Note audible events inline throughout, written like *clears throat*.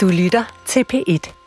Du lytter til P1.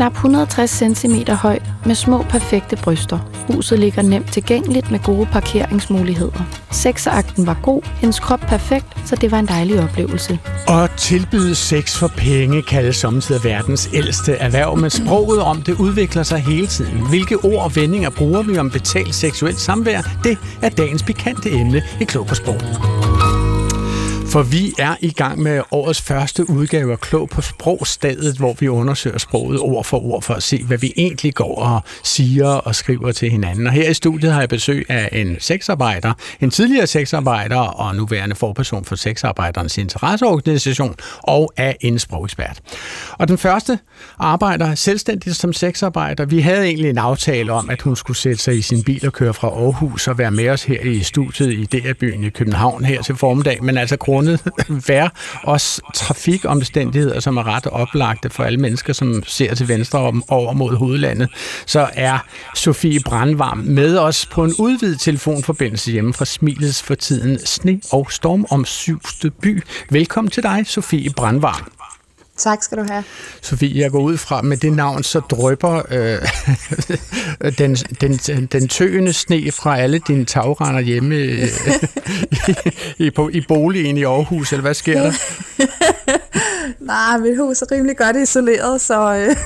Knap 160 cm høj med små perfekte bryster. Huset ligger nemt tilgængeligt med gode parkeringsmuligheder. Sexakten var god, hendes krop perfekt, så det var en dejlig oplevelse. Og tilbyde sex for penge kaldes samtidig verdens ældste erhverv, men sproget om det udvikler sig hele tiden. Hvilke ord og vendinger bruger vi om betalt seksuelt samvær? Det er dagens pikante emne i Klog på Sprog. For vi er i gang med årets første udgave af Klog på Sprogstedet, hvor vi undersøger sproget ord for ord for at se, hvad vi egentlig går og siger og skriver til hinanden. Og her i studiet har jeg besøg af en sexarbejder, en tidligere sexarbejder og nuværende forperson for sexarbejderens interesseorganisation og af en sprogekspert. Og den første arbejder selvstændigt som sexarbejder. Vi havde egentlig en aftale om, at hun skulle sætte sig i sin bil og køre fra Aarhus og være med os her i studiet i DR-byen i København her til formiddag, men altså grundet vejr, også trafikomstændigheder, som er ret oplagte for alle mennesker, som ser til venstre om, over mod hovedlandet, så er Sofie Brandvarm med os på en udvidet telefonforbindelse hjemme fra Smilets for tiden Sne og Storm om syvste by. Velkommen til dig, Sofie Brandvarm. Tak skal du have. Sofie, jeg går ud fra, med det navn, så drøber øh, *laughs* den, den, den tøende sne fra alle dine tagrender hjemme øh, *laughs* i, i, på, i boligen i Aarhus, eller hvad sker der? *laughs* Nej, mit hus er rimelig godt isoleret, så øh,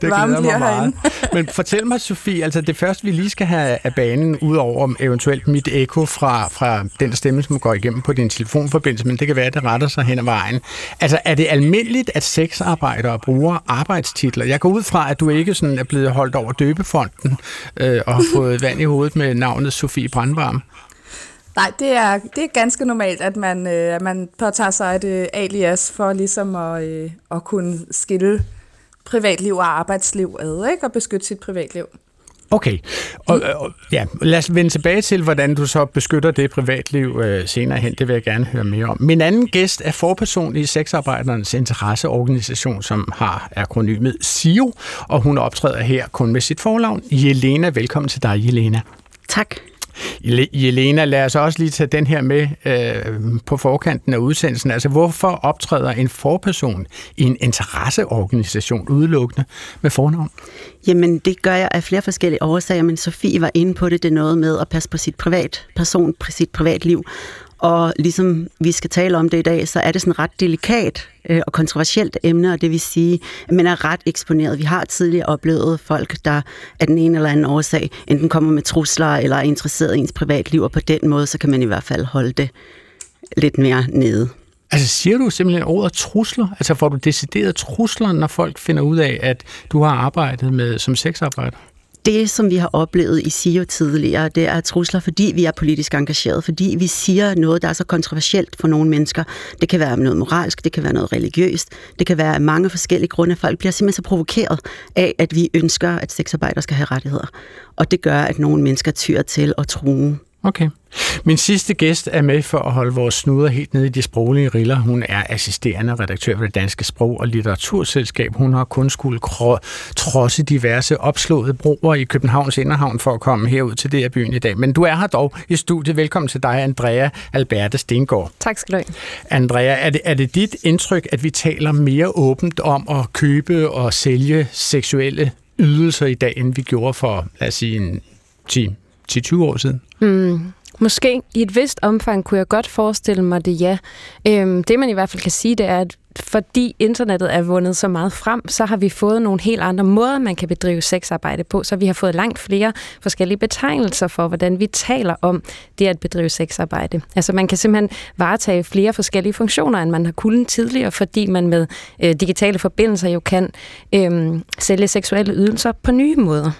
det *laughs* varmen bliver meget. herinde. *laughs* Men fortæl mig, Sofie, altså det første, vi lige skal have af banen, ud over eventuelt mit ekko fra, fra den stemme, som går igennem på din telefonforbindelse, men det kan være, at det retter sig hen ad vejen. Altså, er det almindeligt, at sexarbejdere bruger arbejdstitler? Jeg går ud fra, at du ikke sådan er blevet holdt over døbefonden øh, og har fået vand i hovedet med navnet Sofie Brandvarm. Nej, det er, det er ganske normalt, at man, øh, at man påtager sig et øh, alias for ligesom at, øh, at kunne skille privatliv og arbejdsliv ad, ikke? og beskytte sit privatliv. Okay, og, og ja, lad os vende tilbage til, hvordan du så beskytter det privatliv øh, senere hen. Det vil jeg gerne høre mere om. Min anden gæst er forperson i Sexarbejdernes Interesseorganisation, som har akronymet SIO, og hun optræder her kun med sit fornavn. Jelena, velkommen til dig, Jelena. Tak. Jelena, lad os også lige tage den her med øh, på forkanten af udsendelsen. Altså, hvorfor optræder en forperson i en interesseorganisation udelukkende med fornavn? Jamen, det gør jeg af flere forskellige årsager, men Sofie var inde på det. Det er noget med at passe på sit privat person, sit privatliv. Og ligesom vi skal tale om det i dag, så er det sådan ret delikat øh, og kontroversielt emne, og det vil sige, at man er ret eksponeret. Vi har tidligere oplevet folk, der af den ene eller anden årsag enten kommer med trusler eller er interesseret i ens privatliv, og på den måde, så kan man i hvert fald holde det lidt mere nede. Altså siger du simpelthen ordet trusler? Altså får du decideret trusler, når folk finder ud af, at du har arbejdet med som sexarbejder? Det, som vi har oplevet i SIO tidligere, det er trusler, fordi vi er politisk engageret, fordi vi siger noget, der er så kontroversielt for nogle mennesker. Det kan være noget moralsk, det kan være noget religiøst, det kan være mange forskellige grunde. Folk bliver simpelthen så provokeret af, at vi ønsker, at sexarbejdere skal have rettigheder. Og det gør, at nogle mennesker tyr til at true Okay. Min sidste gæst er med for at holde vores snuder helt nede i de sproglige riller. Hun er assisterende redaktør ved det Danske Sprog- og Litteraturselskab. Hun har kun skulle trodse diverse opslåede broer i Københavns Inderhavn for at komme herud til det her byen i dag. Men du er her dog i studiet. Velkommen til dig, Andrea Alberte Stengård. Tak skal du have. Andrea, er det, er det dit indtryk, at vi taler mere åbent om at købe og sælge seksuelle ydelser i dag, end vi gjorde for, lad os sige, en 10 10-20 år siden? Mm. Måske i et vist omfang kunne jeg godt forestille mig det, ja. Øhm, det man i hvert fald kan sige, det er, at fordi internettet er vundet så meget frem, så har vi fået nogle helt andre måder, man kan bedrive sexarbejde på. Så vi har fået langt flere forskellige betegnelser for, hvordan vi taler om det at bedrive sexarbejde. Altså man kan simpelthen varetage flere forskellige funktioner, end man har kunnet tidligere, fordi man med øh, digitale forbindelser jo kan øh, sælge seksuelle ydelser på nye måder.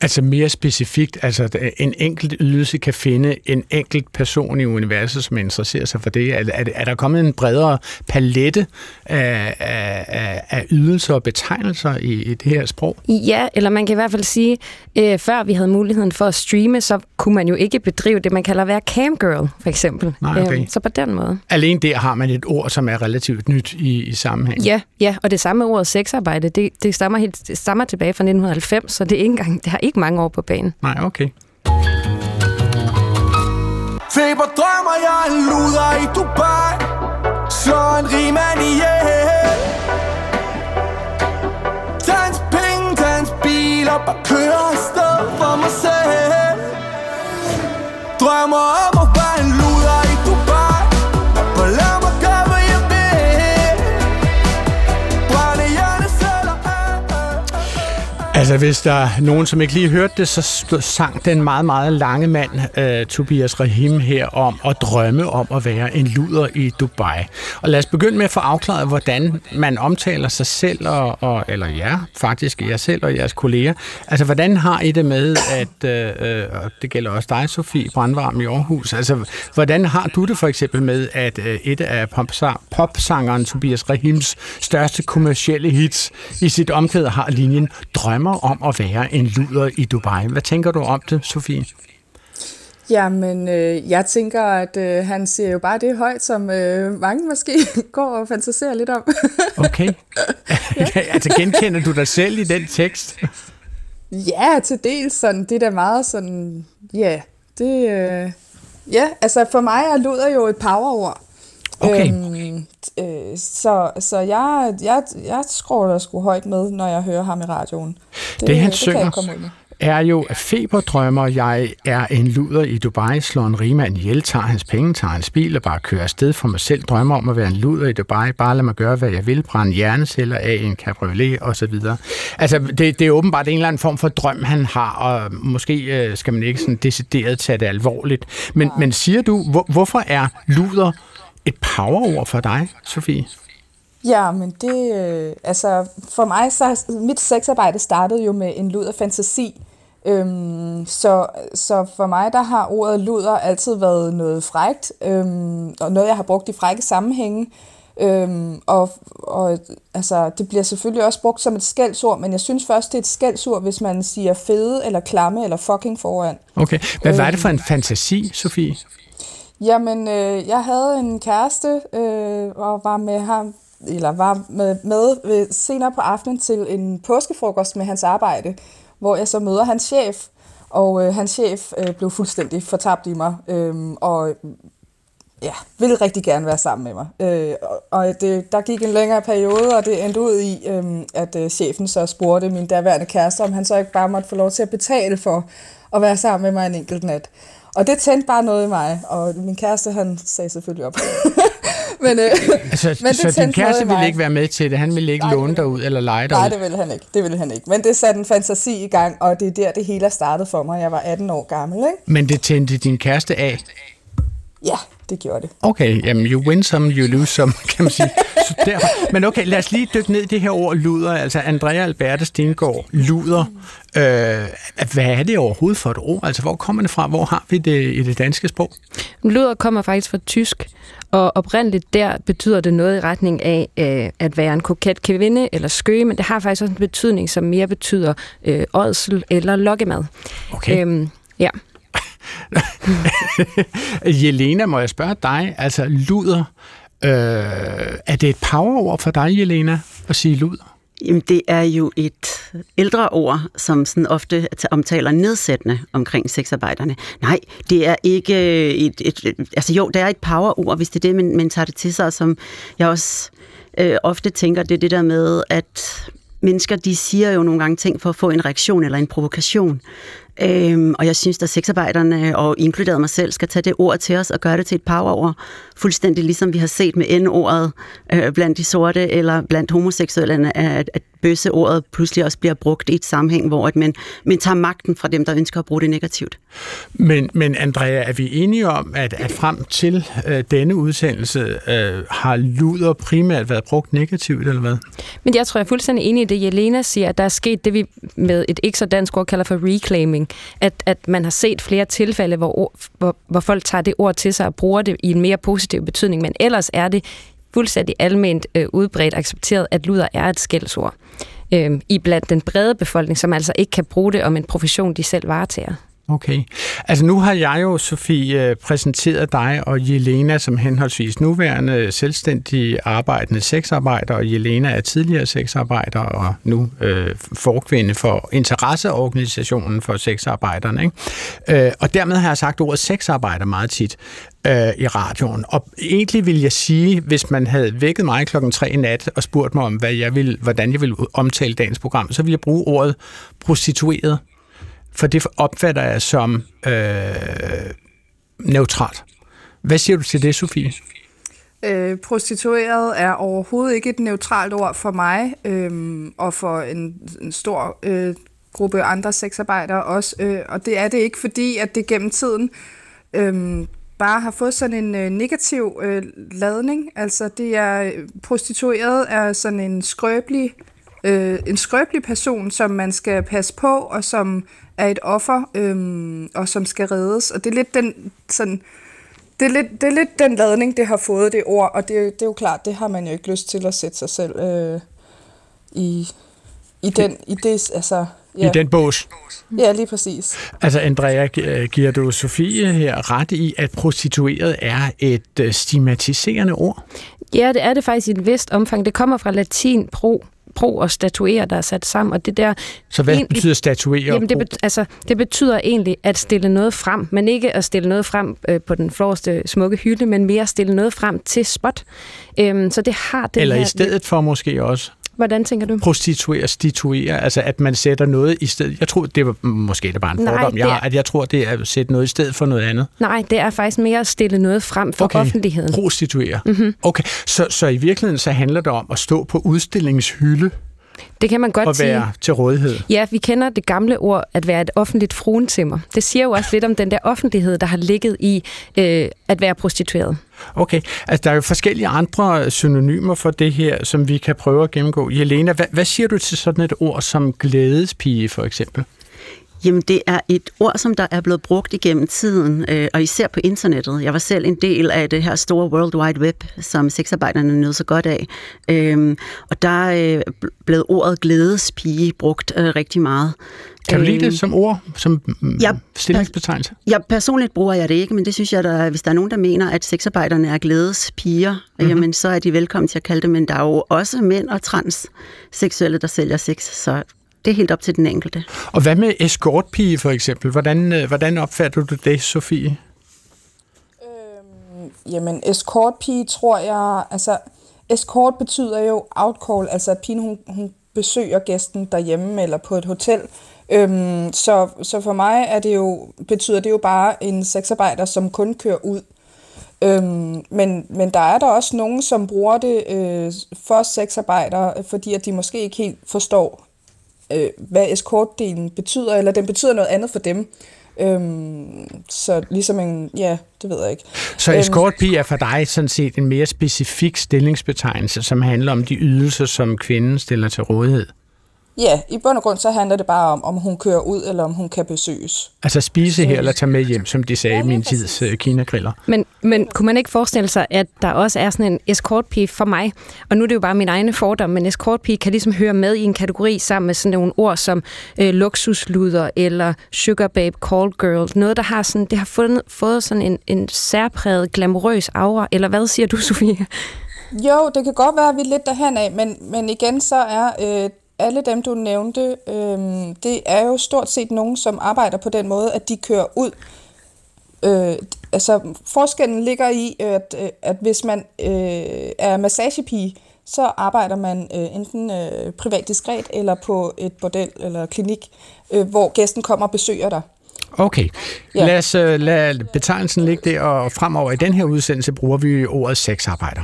Altså mere specifikt, altså en enkelt ydelse kan finde en enkelt person i universet, som interesserer sig for det. Er, er, er der kommet en bredere palette af, af, af ydelser og betegnelser i, i det her sprog? Ja, eller man kan i hvert fald sige, øh, før vi havde muligheden for at streame, så kunne man jo ikke bedrive det, man kalder at være camgirl, for eksempel. Nej, okay. øh, så på den måde. Alene der har man et ord, som er relativt nyt i, i sammenhæng. Ja, ja, og det samme ord sexarbejde, det, det, stammer, helt, det stammer tilbage fra 1990, så det, er ikke engang, det har ikke mange år på banen. Nej, okay. Feber drømmer jeg en luder i Dubai Slår en rigmand ihjel Dans penge, dans biler Bare kører afsted for mig selv Drømmer om at Altså, hvis der er nogen, som ikke lige hørte det, så sang den meget, meget lange mand, uh, Tobias Rahim, her om at drømme om at være en luder i Dubai. Og lad os begynde med at få afklaret, hvordan man omtaler sig selv, og, og, eller ja, faktisk jer selv og jeres kolleger. Altså, hvordan har I det med, at, uh, og det gælder også dig, Sofie Brandvarm i Aarhus, altså, hvordan har du det for eksempel med, at uh, et af popsangeren Tobias Rahims største kommercielle hits i sit omkvæd har linjen drømmer om at være en luder i Dubai. Hvad tænker du om det, Sofie? Jamen, øh, jeg tænker, at øh, han siger jo bare det højt, som øh, mange måske *laughs* går og fantaserer lidt om. *laughs* Okay. *laughs* altså genkender du dig selv i den tekst? ja, til dels sådan. Det er da meget sådan, ja, det... Øh, ja, altså for mig er luder jo et powerord. Okay. Øhm, øh, så så jeg, jeg, jeg skråler sgu højt med, når jeg hører ham i radioen. Det, han det synger, kan er jo feberdrømmer, jeg er en luder i Dubai, slår en rigmand ihjel, tager hans penge, tager hans bil og bare kører afsted for mig selv, drømmer om at være en luder i Dubai, bare lad mig gøre, hvad jeg vil, brænde hjerneceller af en cabriolet osv. Altså, det, det er åbenbart en eller anden form for drøm, han har, og måske øh, skal man ikke sådan decideret tage det alvorligt. Men, men siger du, hvor, hvorfor er luder et powerord for dig, Sofie? Ja, men det, øh, altså for mig, så mit sexarbejde startede jo med en luder fantasi. Øhm, så, så for mig, der har ordet luder altid været noget frægt, øhm, og noget, jeg har brugt i frække sammenhænge. Øhm, og, og altså, det bliver selvfølgelig også brugt som et skældsord, men jeg synes først, det er et skældsord, hvis man siger fede, eller klamme, eller fucking foran. Okay. Hvad var det for en fantasi, Sofie? Jamen, øh, jeg havde en kæreste, øh, og var med ham, eller var med, med ved, senere på aftenen til en påskefrokost med hans arbejde, hvor jeg så møder hans chef, og øh, hans chef øh, blev fuldstændig fortabt i mig, øh, og ja, ville rigtig gerne være sammen med mig. Øh, og og det, der gik en længere periode, og det endte ud i, øh, at øh, chefen så spurgte min daværende kæreste, om han så ikke bare måtte få lov til at betale for at være sammen med mig en enkelt nat. Og det tændte bare noget i mig, og min kæreste, han sagde selvfølgelig op. *laughs* men, øh, Altså, men det så din kæreste ville mig. ikke være med til det? Han ville ikke Nej, låne dig ud eller lege dig Nej, ud? det ville han ikke. Det ville han ikke. Men det satte en fantasi i gang, og det er der, det hele er startet for mig. Jeg var 18 år gammel, ikke? Men det tændte din kæreste af? Ja, det gjorde det. Okay, jamen you win some, you lose some, *laughs* kan man sige. Så derfor. Men okay, lad os lige dykke ned i det her ord luder. Altså Andrea Alberte Stengård, luder. Øh, hvad er det overhovedet for et ord? Altså hvor kommer det fra? Hvor har vi det i det danske sprog? Luder kommer faktisk fra tysk, og oprindeligt der betyder det noget i retning af øh, at være en koket kvinde eller skøge, men det har faktisk også en betydning, som mere betyder øh, ådsel eller lokkemad. Okay. Øhm, ja. *laughs* Jelena, må jeg spørge dig, altså luder, øh, er det et powerord for dig, Jelena, at sige luder? Jamen, det er jo et ældre ord, som sådan ofte omtaler nedsættende omkring sexarbejderne. Nej, det er ikke et, et, et altså jo, det er et powerord, hvis det er det, man, man tager det til sig, som jeg også øh, ofte tænker, det er det der med, at mennesker, de siger jo nogle gange ting for at få en reaktion eller en provokation. Øhm, og jeg synes, at sexarbejderne, og inkluderet mig selv, skal tage det ord til os og gøre det til et powerord. Fuldstændig ligesom vi har set med N-ordet øh, blandt de sorte eller blandt homoseksuelle, at, at bøsse ordet pludselig også bliver brugt i et sammenhæng, hvor at man, man tager magten fra dem, der ønsker at bruge det negativt. Men, men Andrea, er vi enige om, at, at frem til øh, denne udsendelse øh, har luder primært været brugt negativt, eller hvad? Men jeg tror, jeg er fuldstændig enig i det, Jelena siger, at der er sket det, vi med et ikke så dansk ord kalder for reclaiming. At, at man har set flere tilfælde, hvor, hvor, hvor folk tager det ord til sig og bruger det i en mere positiv betydning, men ellers er det fuldstændig almindeligt øh, udbredt accepteret, at luder er et skældsord øh, i blandt den brede befolkning, som altså ikke kan bruge det om en profession, de selv varetager. Okay. Altså nu har jeg jo, Sofie, øh, præsenteret dig og Jelena som henholdsvis nuværende selvstændige arbejdende sexarbejder, og Jelena er tidligere sexarbejder og nu øh, forkvinde for interesseorganisationen for sexarbejderne. Ikke? Øh, og dermed har jeg sagt ordet sexarbejder meget tit øh, i radioen. Og egentlig vil jeg sige, hvis man havde vækket mig klokken 3 i nat og spurgt mig om, hvad jeg vil, hvordan jeg ville omtale dagens program, så ville jeg bruge ordet prostitueret for det opfatter jeg som øh, neutralt. Hvad siger du til det, Sofie? Øh, prostitueret er overhovedet ikke et neutralt ord for mig, øh, og for en, en stor øh, gruppe andre sexarbejdere også. Øh, og det er det ikke, fordi at det gennem tiden øh, bare har fået sådan en øh, negativ øh, ladning. Altså det er øh, prostitueret er sådan en skrøbelig øh, en skrøbelig person, som man skal passe på, og som er et offer, øh, og som skal reddes. Og det er lidt den sådan, det er, lidt, det er lidt den ladning, det har fået, det ord, og det, det er jo klart, det har man jo ikke lyst til at sætte sig selv øh, i, i, den, i det, altså... Ja. I den bås? Ja, lige præcis. Altså, Andrea, giver du Sofie her ret i, at prostitueret er et øh, stigmatiserende ord? Ja, det er det faktisk i et vist omfang. Det kommer fra latin pro, pro og statuere, der er sat sammen. Og det der så hvad egentlig, betyder statuere jamen det, bet, altså, det betyder egentlig at stille noget frem, men ikke at stille noget frem øh, på den floreste smukke hylde, men mere at stille noget frem til spot. Øhm, så det har det Eller her, i stedet for måske også? Hvordan tænker du? Prostituere, stituere, altså at man sætter noget i stedet. Jeg tror, det var måske det bare en fordom, Nej, jeg har, at jeg tror, det er at sætte noget i stedet for noget andet. Nej, det er faktisk mere at stille noget frem for okay. offentligheden. Prostituere. Mm-hmm. Okay, så, så i virkeligheden så handler det om at stå på udstillingshylde det kan man godt at være sige. til rådighed. Ja, vi kender det gamle ord, at være et offentligt fruentimmer. Det siger jo også lidt om den der offentlighed, der har ligget i øh, at være prostitueret. Okay, altså der er jo forskellige andre synonymer for det her, som vi kan prøve at gennemgå. Jelena, hvad, hvad siger du til sådan et ord som glædespige for eksempel? Jamen, det er et ord, som der er blevet brugt igennem tiden, øh, og især på internettet. Jeg var selv en del af det her store World Wide Web, som sexarbejderne nød så godt af. Øh, og der er øh, blevet ordet glædespige brugt øh, rigtig meget. Kan du lide det øhm, som ord, som mm, ja, stillingsbetegnelse? Ja, personligt bruger jeg det ikke, men det synes jeg, der, hvis der er nogen, der mener, at sexarbejderne er glædespiger, mm-hmm. jamen så er de velkommen til at kalde det, men der er jo også mænd og transseksuelle, der sælger sex, så det er helt op til den enkelte. Og hvad med escortpige for eksempel? Hvordan, øh, hvordan opfatter du det, Sofie? Øhm, jamen, escortpige tror jeg... Altså, escort betyder jo outcall, altså at pigen hun, hun besøger gæsten derhjemme eller på et hotel. Øhm, så, så for mig er det jo, betyder det jo bare en sexarbejder, som kun kører ud. Øhm, men, men der er der også nogen, som bruger det øh, for sexarbejdere, fordi at de måske ikke helt forstår øh, hvad eskortdelen betyder, eller den betyder noget andet for dem. Øhm, så ligesom en, ja, det ved jeg ikke. Så øhm, escortpige er for dig sådan set en mere specifik stillingsbetegnelse, som handler om de ydelser, som kvinden stiller til rådighed? Ja, i bund og grund så handler det bare om, om hun kører ud, eller om hun kan besøges. Altså spise her eller tage med hjem, som de sagde ja, i min tids uh, kinagriller. Men, men kunne man ikke forestille sig, at der også er sådan en escortpige for mig, og nu er det jo bare min egne fordom, men escortpige kan ligesom høre med i en kategori sammen med sådan nogle ord som øh, luksusluder eller sugar babe, call girl, noget der har sådan, det har fået, fået sådan en, en særpræget, glamourøs aura, eller hvad siger du, *laughs* Sofie? Jo, det kan godt være, at vi er lidt derhen af, men, men igen så er øh, alle dem, du nævnte, øh, det er jo stort set nogen, som arbejder på den måde, at de kører ud. Øh, altså, forskellen ligger i, at, øh, at hvis man øh, er massagepige, så arbejder man øh, enten øh, privat diskret eller på et bordel eller klinik, øh, hvor gæsten kommer og besøger dig. Okay, ja. lad os uh, lad betegnelsen ligge der, og fremover i den her udsendelse bruger vi ordet sexarbejder.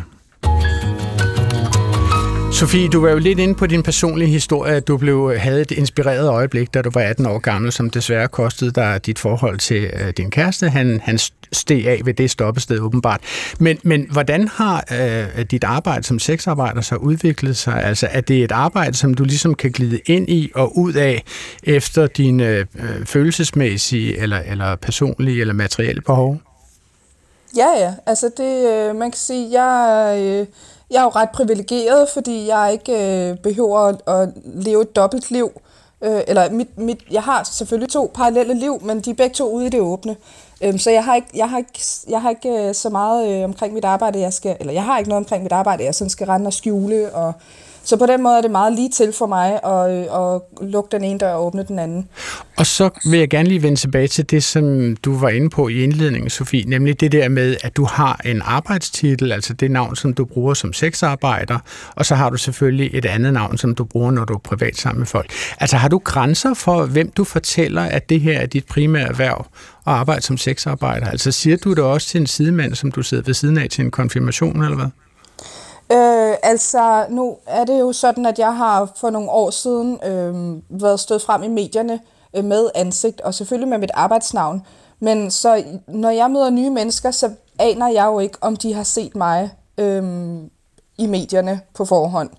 Sofie, du var jo lidt inde på din personlige historie, at du blev, øh, havde et inspireret øjeblik, da du var 18 år gammel, som desværre kostede dig dit forhold til øh, din kæreste. Han, han steg af ved det stoppested åbenbart. Men, men hvordan har øh, dit arbejde som sexarbejder så udviklet sig? Altså er det et arbejde, som du ligesom kan glide ind i og ud af efter dine øh, øh, følelsesmæssige eller, eller personlige eller materielle behov? Ja, ja. Altså det, øh, man kan sige, jeg... Øh, jeg er jo ret privilegeret, fordi jeg ikke øh, behøver at, at leve et dobbelt liv. Øh, eller mit, mit, jeg har selvfølgelig to parallelle liv, men de er begge to ude i det åbne. Øh, så jeg har ikke, jeg har ikke, jeg har ikke øh, så meget øh, omkring mit arbejde, jeg skal, eller jeg har ikke noget omkring mit arbejde, jeg sådan skal rende og skjule og så på den måde er det meget lige til for mig at, øh, at lukke den ene dør og åbne den anden. Og så vil jeg gerne lige vende tilbage til det, som du var inde på i indledningen, Sofie, nemlig det der med, at du har en arbejdstitel, altså det navn, som du bruger som sexarbejder, og så har du selvfølgelig et andet navn, som du bruger, når du er privat sammen med folk. Altså har du grænser for, hvem du fortæller, at det her er dit primære erhverv, at arbejde som sexarbejder? Altså siger du det også til en sidemand, som du sidder ved siden af til en konfirmation, eller hvad? Øh, altså, nu er det jo sådan, at jeg har for nogle år siden øh, været stået frem i medierne øh, med ansigt, og selvfølgelig med mit arbejdsnavn. Men så når jeg møder nye mennesker, så aner jeg jo ikke, om de har set mig øh, i medierne på forhånd.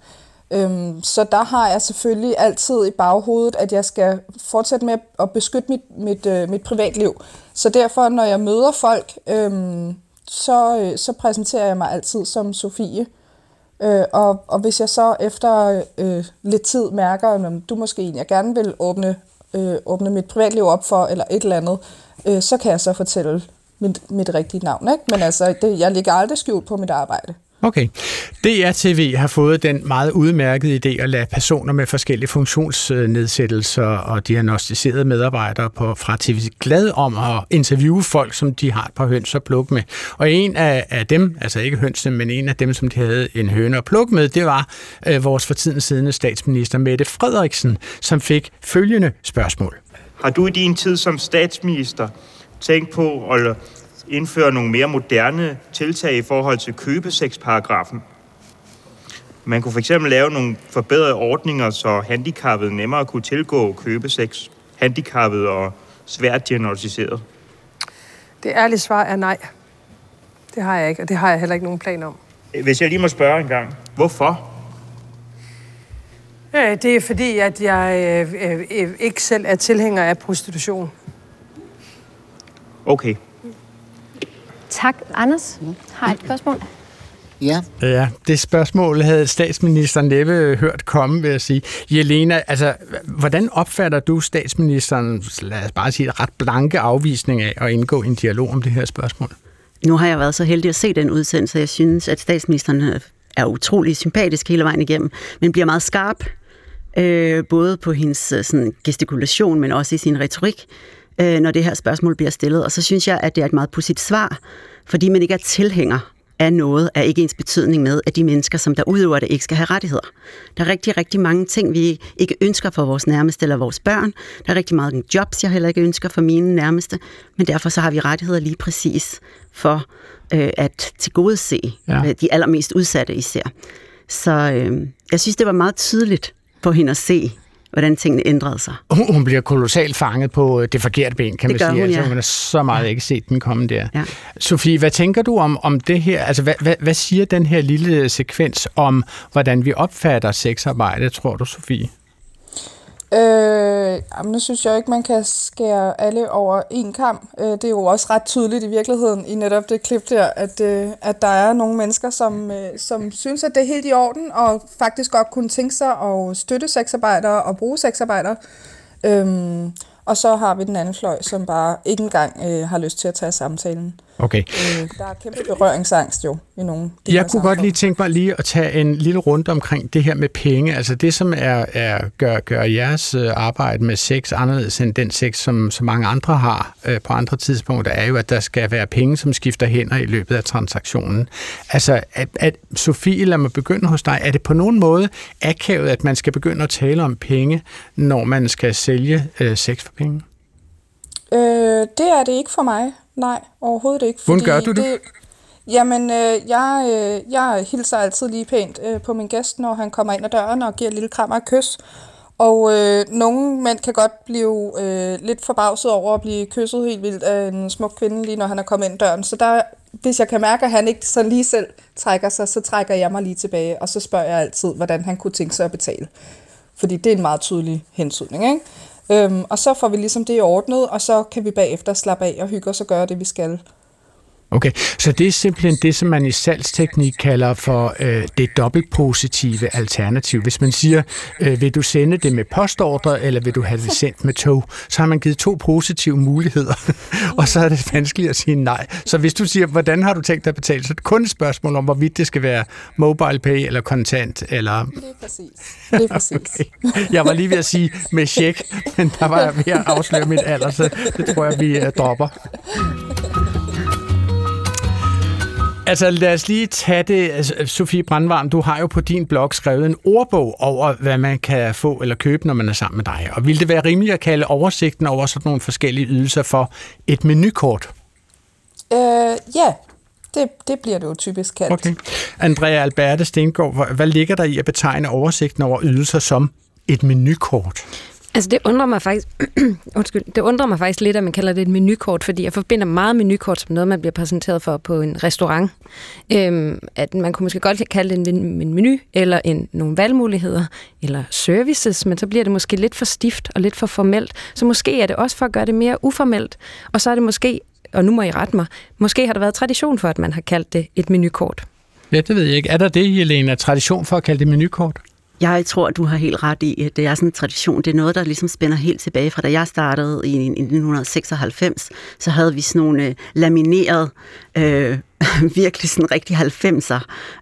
Øh, så der har jeg selvfølgelig altid i baghovedet, at jeg skal fortsætte med at beskytte mit, mit, øh, mit privatliv. Så derfor, når jeg møder folk, øh, så, øh, så præsenterer jeg mig altid som Sofie. Øh, og, og hvis jeg så efter øh, lidt tid mærker, at du måske en, jeg gerne vil åbne, øh, åbne mit privatliv op for, eller et eller andet, øh, så kan jeg så fortælle mit, mit rigtige navn. Ikke? Men altså, det, jeg ligger aldrig skjult på mit arbejde. Okay. DRTV har fået den meget udmærkede idé at lade personer med forskellige funktionsnedsættelser og diagnostiserede medarbejdere på, fra TV glad om at interviewe folk, som de har et par høns at plukke med. Og en af, af dem, altså ikke hønsene, men en af dem, som de havde en høne at plukke med, det var øh, vores for tiden siddende statsminister Mette Frederiksen, som fik følgende spørgsmål. Har du i din tid som statsminister tænkt på at indføre nogle mere moderne tiltag i forhold til købesexparagrafen. Man kunne fx lave nogle forbedrede ordninger, så handicappede nemmere kunne tilgå købesex. Handicappede og svært diagnostiseret. Det ærlige svar er nej. Det har jeg ikke, og det har jeg heller ikke nogen plan om. Hvis jeg lige må spørge en gang. Hvorfor? Det er fordi, at jeg øh, øh, ikke selv er tilhænger af prostitution. Okay. Tak. Anders har et spørgsmål. Ja. Ja, det spørgsmål havde statsministeren næppe hørt komme, vil jeg sige. Jelena, altså, hvordan opfatter du statsministeren, lad os bare sige, ret blanke afvisning af at indgå i en dialog om det her spørgsmål? Nu har jeg været så heldig at se den udsendelse. Jeg synes, at statsministeren er utrolig sympatisk hele vejen igennem, men bliver meget skarp, øh, både på hendes øh, sådan, gestikulation, men også i sin retorik øh, når det her spørgsmål bliver stillet. Og så synes jeg, at det er et meget pudsigt svar, fordi man ikke er tilhænger af noget, er ikke ens betydning med, at de mennesker, som der udøver det, ikke skal have rettigheder. Der er rigtig, rigtig mange ting, vi ikke ønsker for vores nærmeste eller vores børn. Der er rigtig mange jobs, jeg heller ikke ønsker for mine nærmeste, men derfor så har vi rettigheder lige præcis for øh, at tilgodese ja. Øh, de allermest udsatte især. Så øh, jeg synes, det var meget tydeligt på hende at se, hvordan tingene ændrede sig. Hun, hun bliver kolossalt fanget på øh, det forkerte ben, kan det man sige. Hun, altså, ja. altså, hun har så meget ja. ikke set den komme der. Ja. Sofie, hvad tænker du om, om det her? Altså, hvad, hvad, hvad siger den her lille sekvens om, hvordan vi opfatter sexarbejde, tror du, Sofie? Øh, jamen, nu synes jeg ikke, man kan skære alle over en kamp. Øh, det er jo også ret tydeligt i virkeligheden i netop det klip der, at, øh, at der er nogle mennesker, som, øh, som synes, at det er helt i orden, og faktisk godt kunne tænke sig at støtte sexarbejdere og bruge sexarbejdere. Øh, og så har vi den anden fløj, som bare ikke engang øh, har lyst til at tage samtalen. Okay. Øh, der er kæmpe berøringsangst jo i nogle Jeg kunne godt lige tænke mig lige at tage en lille runde omkring det her med penge. Altså det, som er, er gør, gør jeres øh, arbejde med sex anderledes end den sex, som så mange andre har øh, på andre tidspunkter, er jo, at der skal være penge, som skifter hænder i løbet af transaktionen. Altså, at, at, Sofie, lad mig begynde hos dig. Er det på nogen måde akavet, at man skal begynde at tale om penge, når man skal sælge øh, sex for penge? Øh, det er det ikke for mig. Nej, overhovedet ikke. Hvordan gør du det? det Jamen, øh, jeg, øh, jeg hilser altid lige pænt øh, på min gæst, når han kommer ind ad døren og giver et lille kram og et kys. Og øh, nogle mænd kan godt blive øh, lidt forbavset over at blive kysset helt vildt af en smuk kvinde, lige når han er kommet ind døren. Så der, hvis jeg kan mærke, at han ikke så lige selv trækker sig, så trækker jeg mig lige tilbage, og så spørger jeg altid, hvordan han kunne tænke sig at betale. Fordi det er en meget tydelig hensynning, ikke? Øhm, og så får vi ligesom det ordnet, og så kan vi bagefter slappe af og hygge os og gøre det, vi skal. Okay, så det er simpelthen det, som man i salgsteknik kalder for øh, det dobbeltpositive alternativ. Hvis man siger, øh, vil du sende det med postordre, eller vil du have det sendt med tog, så har man givet to positive muligheder, *laughs* og så er det vanskeligt at sige nej. Så hvis du siger, hvordan har du tænkt dig at betale, så er det kun et spørgsmål om, hvorvidt det skal være mobile pay eller kontant, eller... Det er præcis. Det er præcis. *laughs* Okay. Jeg var lige ved at sige med check, men der var jeg ved at afsløre mit alder, så det tror jeg, vi uh, dropper. Altså lad os lige tage det, altså, Sofie Brandvarm, du har jo på din blog skrevet en ordbog over, hvad man kan få eller købe, når man er sammen med dig. Og vil det være rimeligt at kalde oversigten over sådan nogle forskellige ydelser for et menukort? Øh, ja, det, det bliver det jo typisk kaldt. Okay. Andrea Alberte Stengård, hvad- hvad ligger der i at betegne oversigten over ydelser som et menukort? Altså det undrer mig faktisk, *clears throat* undskyld, det undrer mig faktisk lidt, at man kalder det et menukort, fordi jeg forbinder meget menukort som noget, man bliver præsenteret for på en restaurant. Øhm, at man kunne måske godt kalde det en, en menu, eller en, nogle valgmuligheder, eller services, men så bliver det måske lidt for stift og lidt for formelt. Så måske er det også for at gøre det mere uformelt, og så er det måske, og nu må I rette mig, måske har der været tradition for, at man har kaldt det et menukort. Ja, det ved jeg ikke. Er der det, Helena? Tradition for at kalde det menukort? Jeg tror, du har helt ret i, at det er sådan en tradition. Det er noget, der ligesom spænder helt tilbage fra da jeg startede i 1996. Så havde vi sådan nogle øh, lamineret, øh, *laughs* virkelig sådan rigtig 90'er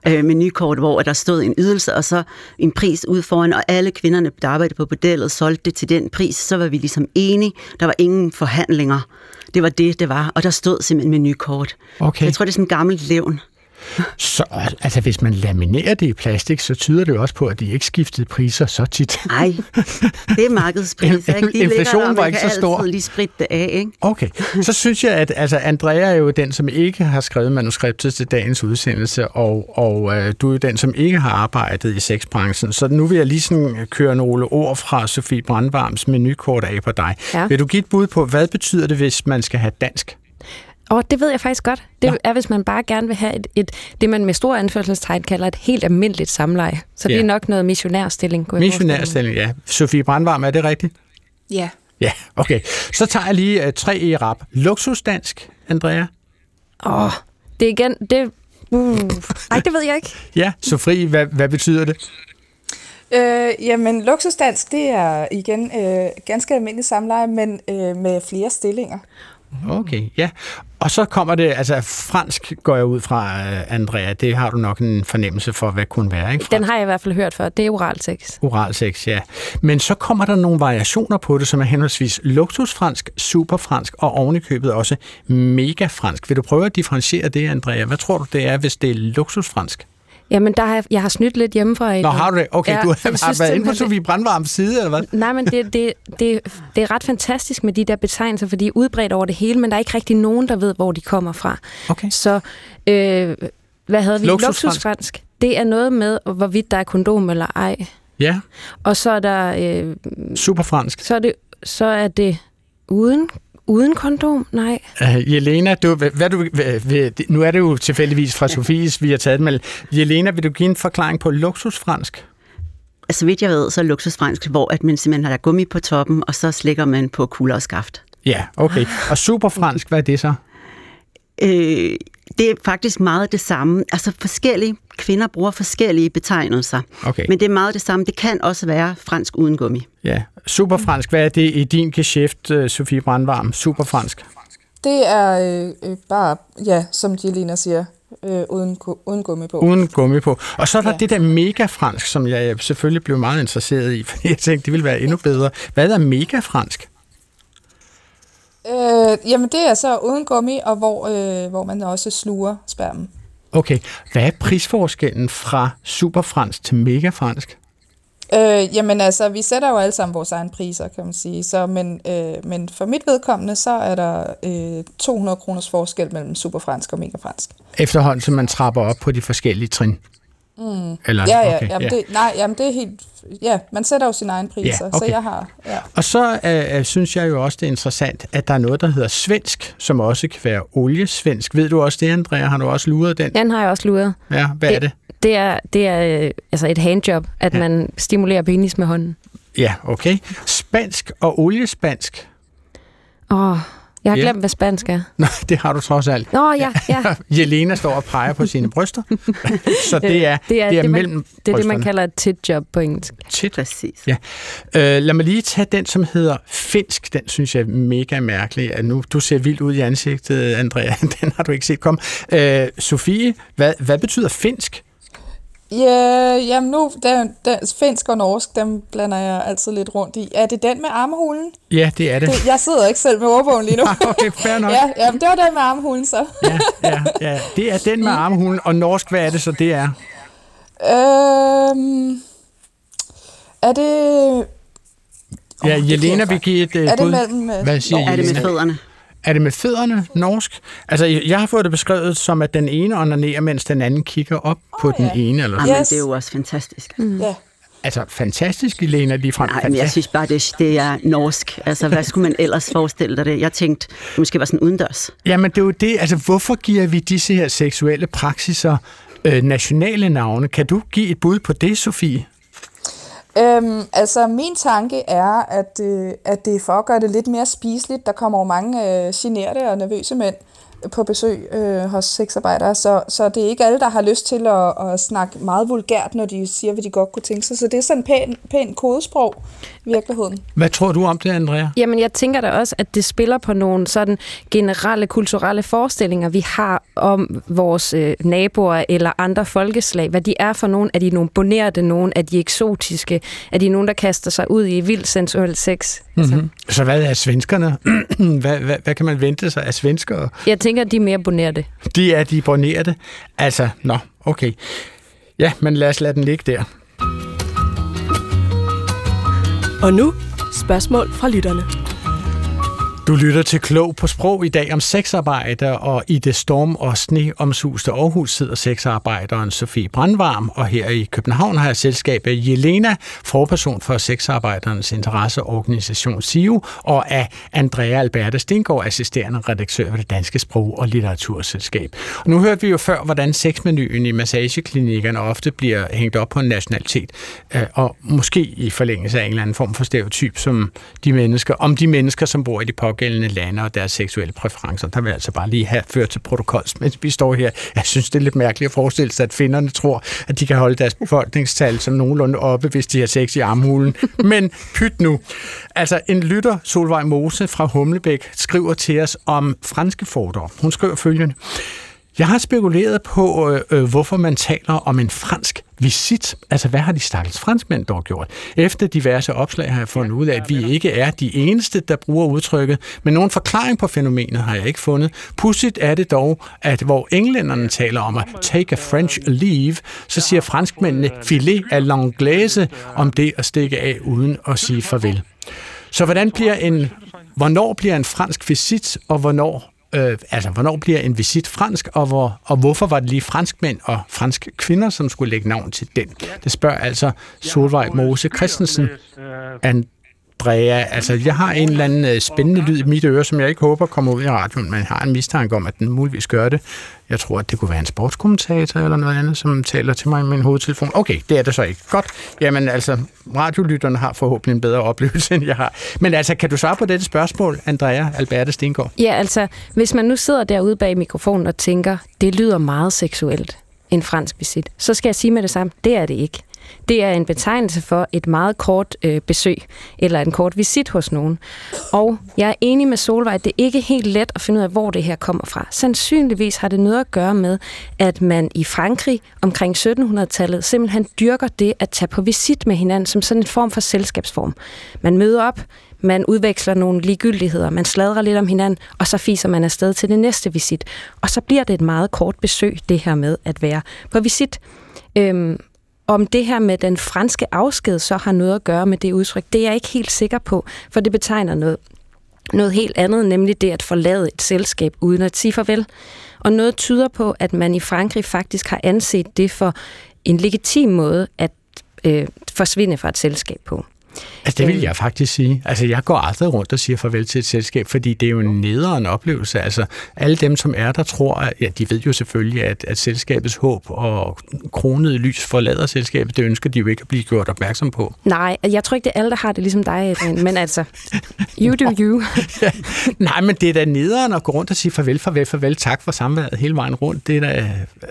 øh, menukort, hvor der stod en ydelse og så en pris ud foran, og alle kvinderne, der arbejdede på bordellet, solgte det til den pris. Så var vi ligesom enige. Der var ingen forhandlinger. Det var det, det var. Og der stod simpelthen menukort. Okay. Jeg tror, det er sådan en gammelt levn. Så, altså, hvis man laminerer det i plastik, så tyder det jo også på, at de ikke skiftede priser så tit. Nej, det er markedspris. *laughs* ikke? De Inflationen der, var ikke så stor. altid lige spritte det af, ikke? Okay, så synes jeg, at altså, Andrea er jo den, som ikke har skrevet manuskriptet til dagens udsendelse, og, og øh, du er jo den, som ikke har arbejdet i sexbranchen. Så nu vil jeg lige sådan køre nogle ord fra Sofie Brandvarms menukort af på dig. Ja. Vil du give et bud på, hvad betyder det, hvis man skal have dansk? Og det ved jeg faktisk godt. Det Nå. er, hvis man bare gerne vil have et, et, det, man med stor anførselstegn kalder et helt almindeligt samleje. Så det Ja. er nok noget missionærstilling. Missionærstilling, ja. Sofie Brandvarm, er det rigtigt? Ja. Ja, okay. Så tager jeg lige uh, tre i rap. Luksusdansk, Andrea? Åh, oh, det er igen... Det, uh, ej, det ved jeg ikke. *laughs* Ja, Sofie, hvad, hvad betyder det? Øh, jamen, luksusdansk, det er igen øh, ganske almindelig samleje, men øh, med flere stillinger. Okay, ja. Og så kommer det, altså fransk går jeg ud fra, øh, Andrea. Det har du nok en fornemmelse for, hvad kunne være, ikke? Den har jeg i hvert fald hørt før. Det er oralsex. Oralsex, ja. Men så kommer der nogle variationer på det, som er henholdsvis luksusfransk, superfransk og ovenikøbet også megafransk. Vil du prøve at differentiere det, Andrea? Hvad tror du, det er, hvis det er luksusfransk? Jamen, der har jeg, jeg har snydt lidt hjemmefra. i Nå, har du det? Okay, Ja, du *laughs* har synes været inde på Sofie Brandvarms side, eller hvad? Nej, men det, det, det, det er ret fantastisk med de der betegnelser, for de er udbredt over det hele, men der er ikke rigtig nogen, der ved, hvor de kommer fra. Okay. Så øh, hvad havde vi? Luksusfransk. Luksusfransk. Det er noget med, hvorvidt der er kondom eller ej. Ja, Og så er der, øh, superfransk. så er det, så er det uden, uden kondom? Nej. Uh, Jelena, du, hvad, du, hvad, hvad, nu er det jo tilfældigvis fra Sofies, vi har taget med. Jelena, vil du give en forklaring på luksusfransk? Så vidt jeg ved, så er luksusfransk, hvor at man simpelthen har gummi på toppen, og så slikker man på kulder og skaft. Ja, okay. Og superfransk, hvad er det så? Øh, det er faktisk meget det samme. Altså forskellige kvinder bruger forskellige betegnelser. Okay. Men det er meget det samme. Det kan også være fransk uden gummi. Ja, superfransk. Hvad er det i din geschæft, øh, Sofie Brandvarm? Superfransk. Det er øh, øh, bare, ja, som Jelena siger, øh, uden, uden gummi på. Uden gummi på. Og så er der ja. Det der megafransk, som jeg selvfølgelig blev meget interesseret i, *laughs* fordi jeg tænkte, det ville være endnu bedre. Hvad er megafransk? Øh, jamen, det er så uden gummi, og hvor, øh, hvor man også sluger spermen. Okay, hvad er prisforskellen fra superfransk til megafransk? Øh, jamen altså, vi sætter jo alle sammen vores egne priser, kan man sige. Så, men, øh, men for mit vedkommende, så er der øh, 200 kroners forskel mellem superfransk og megafransk. Efterhånden, som man trapper op på de forskellige trin. Mm. Eller, ja, ja, okay, jamen ja. Det, nej, jamen det er helt... Ja, man sætter jo sine egne priser, Ja, okay. så jeg har... Ja. Og så øh, synes jeg jo også, det er interessant, at der er noget, der hedder svensk, som også kan være oliesvensk. Ved du også det, Andrea? Har du også luret den? Den har jeg også luret. Ja, hvad er det? Det er, det er øh, altså et handjob, at ja. man stimulerer penis med hånden. Ja, okay. Spansk og oliespansk. Åh, jeg har Ja. glemt, hvad spansk er. *laughs* Nå, det har du trods alt. Nå, ja, ja. *laughs* Jelena står og peger på sine bryster. *laughs* så det er, det er, det er det, mellem man, det, er det, man kalder et tit-job på engelsk. Tit. Præcis. Ja. Øh, lad mig lige tage den, som hedder finsk. Den synes jeg er mega mærkelig. At nu, du ser vildt ud i ansigtet, Andrea. Den har du ikke set komme. Øh, Sofie, hvad, hvad betyder finsk? Ja, jamen nu, den, den, finsk og norsk, dem blander jeg altid lidt rundt i. Er det den med armhulen? Ja, det er det. Det, jeg sidder ikke selv med ordbogen lige nu. *laughs* okay, fair nok. ja, ja, men det var den med armhulen så. Ja, ja, ja. Det er den med armhulen. Og norsk, hvad er det så, det er? øhm, er det... Ja, det Jelena vil give et uh, Er det mellem, øh, Hvad siger Er det med fødderne? Er det med fødderne norsk? Altså, jeg har fået det beskrevet som, at den ene onanerer, mens den anden kigger op oh, på ja. den ene. Eller Jamen, Yes. det er jo også fantastisk. Ja. Altså, fantastisk, Jelena, lige frem. Nej, men jeg synes bare, det, det er norsk. Altså, hvad skulle man ellers forestille dig det? Jeg tænkte, det måske var sådan udendørs. Jamen, det er jo det. Altså, hvorfor giver vi disse her seksuelle praksiser øh, nationale navne? Kan du give et bud på det, Sofie? Øhm, altså, min tanke er, at, øh, at det er for at gøre det lidt mere spiseligt. Der kommer jo mange øh, generte og nervøse mænd på besøg øh, hos sexarbejdere, så, så det er ikke alle, der har lyst til at, at snakke meget vulgært, når de siger, hvad de godt kunne tænke sig. Så det er sådan pæn, pæn kodesprog i virkeligheden. Hvad tror du om det, Andrea? Jamen, jeg tænker da også, at det spiller på nogle sådan generelle kulturelle forestillinger, vi har om vores øh, naboer eller andre folkeslag. Hvad de er for nogen. Er de nogle bonerte nogen? Er de eksotiske? Er de nogen, der kaster sig ud i vild sensuel sex? Altså, Mm-hmm. Så hvad er svenskerne? *clears throat* hvad, hvad, hvad kan man vente sig af svenskere? jeg tænker, at de er mere bonerte. De er de bornerte. Altså, nå, okay. Ja, men lad os lade den ligge der. Og nu spørgsmål fra lytterne. Du lytter til Klog på Sprog i dag om sexarbejde, og i det storm- og sneomsuste Aarhus sidder sexarbejderen Sofie Brandvarm, og her i København har jeg selskab af Jelena, forperson for sexarbejdernes interesseorganisation SIO, og af Andrea Alberta Stengård, assisterende redaktør ved det Danske Sprog- og Litteraturselskab. Og nu hørte vi jo før, hvordan sexmenuen i massageklinikkerne ofte bliver hængt op på en nationalitet, øh, og måske i forlængelse af en eller anden form for stereotyp, som de mennesker, om de mennesker, som bor i de pågældende lande og deres seksuelle præferencer. Der vil jeg altså bare lige have ført til protokols, mens vi står her. Jeg synes, det er lidt mærkeligt at forestille sig, at finderne tror, at de kan holde deres befolkningstal som nogenlunde oppe, hvis de har sex i armhulen. *laughs* Men pyt nu. Altså, en lytter, Solvej Mose fra Humlebæk, skriver til os om franske fordomme. Hun skriver følgende. Jeg har spekuleret på, øh, øh, hvorfor man taler om en fransk visit. Altså, hvad har de stakkels franskmænd dog gjort? Efter diverse opslag har jeg fundet ud af, at vi ikke er de eneste, der bruger udtrykket, men nogen forklaring på fænomenet har jeg ikke fundet. Pudsigt er det dog, at hvor englænderne taler om at take a French leave, så siger franskmændene filet à l'anglaise om det at stikke af uden at sige farvel. Så hvordan bliver en, hvornår bliver en fransk visit, og hvornår Øh, altså, hvornår bliver en visit fransk, og, hvor, og hvorfor var det lige franskmænd og franske kvinder, som skulle lægge navn til den? Det spørger altså Solvej Mose Christensen. Andrea, altså, jeg har en eller anden øh, spændende lyd i mit øre, som jeg ikke håber kommer ud i radioen, men jeg har en mistanke om, at den muligvis gør det. Jeg tror, at det kunne være en sportskommentator eller noget andet, som taler til mig med min hovedtelefon. Okay, det er det så ikke. Godt. Jamen altså, radiolytterne har forhåbentlig en bedre oplevelse, end jeg har. Men altså, kan du svare på dette spørgsmål, Andrea Alberte Stengård? Ja, altså, hvis man nu sidder derude bag mikrofonen og tænker, det lyder meget seksuelt, en fransk visit, så skal jeg sige med det samme, det er det ikke. Det er en betegnelse for et meget kort øh, besøg, eller en kort visit hos nogen. Og jeg er enig med Solvej, at det ikke er helt let at finde ud af, hvor det her kommer fra. Sandsynligvis har det noget at gøre med, at man i Frankrig omkring 1700-tallet simpelthen dyrker det at tage på visit med hinanden som sådan en form for selskabsform. Man møder op, man udveksler nogle ligegyldigheder, man sladrer lidt om hinanden, og så fiser man afsted til det næste visit. Og så bliver det et meget kort besøg, det her med at være på visit. Øhm, om det her med den franske afsked så har noget at gøre med det udtryk, det er jeg ikke helt sikker på, for det betegner noget, noget helt andet, nemlig det at forlade et selskab uden at sige farvel. Og noget tyder på, at man i Frankrig faktisk har anset det for en legitim måde at øh, forsvinde fra et selskab på. Altså det vil jeg faktisk sige. Altså jeg går aldrig rundt og siger farvel til et selskab, fordi det er jo en nederen oplevelse. Altså alle dem, som er der, tror, at ja, de ved jo selvfølgelig, at, at selskabets håb og kronede lys forlader selskabet. Det ønsker de jo ikke at blive gjort opmærksom på. Nej, jeg tror ikke, det er alle, der har det ligesom dig, Adrian. Men altså, you do you. *laughs* ja, nej, men det er da nederen at gå rundt og sige farvel, farvel, farvel, tak for samværet hele vejen rundt. Det, er da,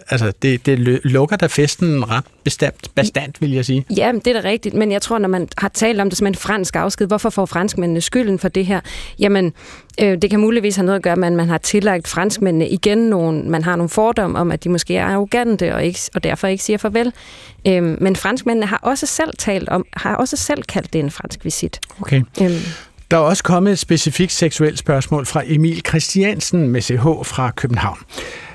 altså, det, det lukker da festen ret bestemt, bestandt, vil jeg sige. Ja, det er da rigtigt, men jeg tror, når man har talt om det som en fransk afsked, hvorfor får franskmændene skylden for det her? Jamen, øh, det kan muligvis have noget at gøre med, at man har tillagt franskmændene igen nogle, man har nogle fordomme om, at de måske er arrogante og, ikke, og derfor ikke siger farvel. Øh, men franskmændene har også selv talt om, har også selv kaldt det en fransk visit. Okay. Øh. Der er også kommet et specifikt seksuelt spørgsmål fra Emil Christiansen med CH fra København.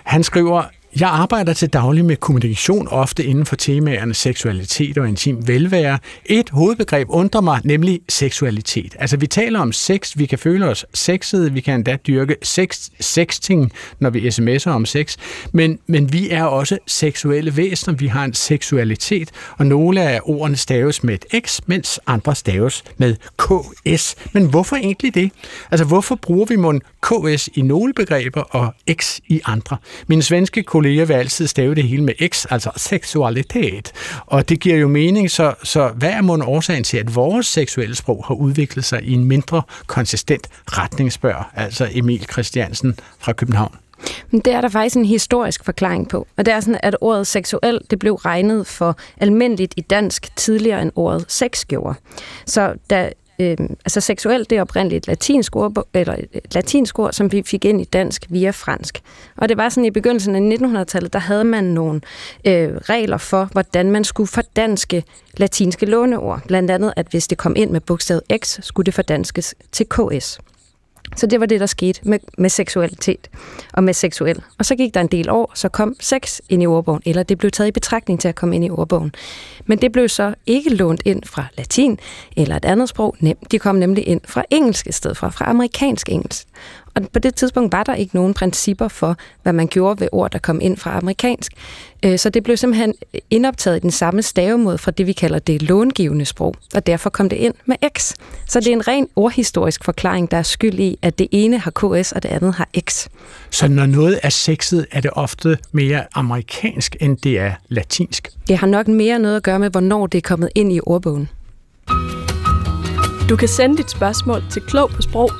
Han skriver, jeg arbejder til daglig med kommunikation, ofte inden for temaerne seksualitet og intim velvære. Et hovedbegreb undrer mig, nemlig seksualitet. Altså, vi taler om sex, vi kan føle os sexede, vi kan endda dyrke sex, sexting, når vi sms'er om sex, men, men vi er også seksuelle væsener, vi har en seksualitet, og nogle af ordene staves med et X, mens andre staves med KS. Men hvorfor egentlig det? Altså, hvorfor bruger vi mon KS i nogle begreber og X i andre? Min svenske kollega kolleger vil altid stave det hele med X, altså seksualitet. Og det giver jo mening, så, så hvad er mon årsagen til, at vores seksuelle sprog har udviklet sig i en mindre konsistent retning, spørger altså Emil Christiansen fra København? Men det er der faktisk en historisk forklaring på. Og det er sådan, at ordet seksuel det blev regnet for almindeligt i dansk tidligere end ordet sex gjorde. Så da øh, altså seksuelt, det er oprindeligt et latinsk ord, eller et latinsk ord, som vi fik ind i dansk via fransk. Og det var sådan i begyndelsen af 1900-tallet, der havde man nogle øh, regler for, hvordan man skulle fordanske latinske låneord. Blandt andet, at hvis det kom ind med bogstavet X, skulle det fordanskes til KS. Så det var det, der skete med, med seksualitet og med seksuel. Og så gik der en del år, så kom sex ind i ordbogen, eller det blev taget i betragtning til at komme ind i ordbogen. Men det blev så ikke lånt ind fra latin eller et andet sprog. De kom nemlig ind fra engelsk i stedet for, fra amerikansk engelsk. Og på det tidspunkt var der ikke nogen principper for, hvad man gjorde ved ord, der kom ind fra amerikansk. Øh, så det blev simpelthen indoptaget i den samme stavemåde fra det, vi kalder det långivende sprog, og derfor kom det ind med X. Så det er en ren ordhistorisk forklaring, der er skyld i, at det ene har KS, og det andet har X. Så når noget er sexet, er det ofte mere amerikansk, end det er latinsk? Det har nok mere noget at gøre med, hvornår det er kommet ind i ordbogen. Du kan sende dit spørgsmål til klog på sprog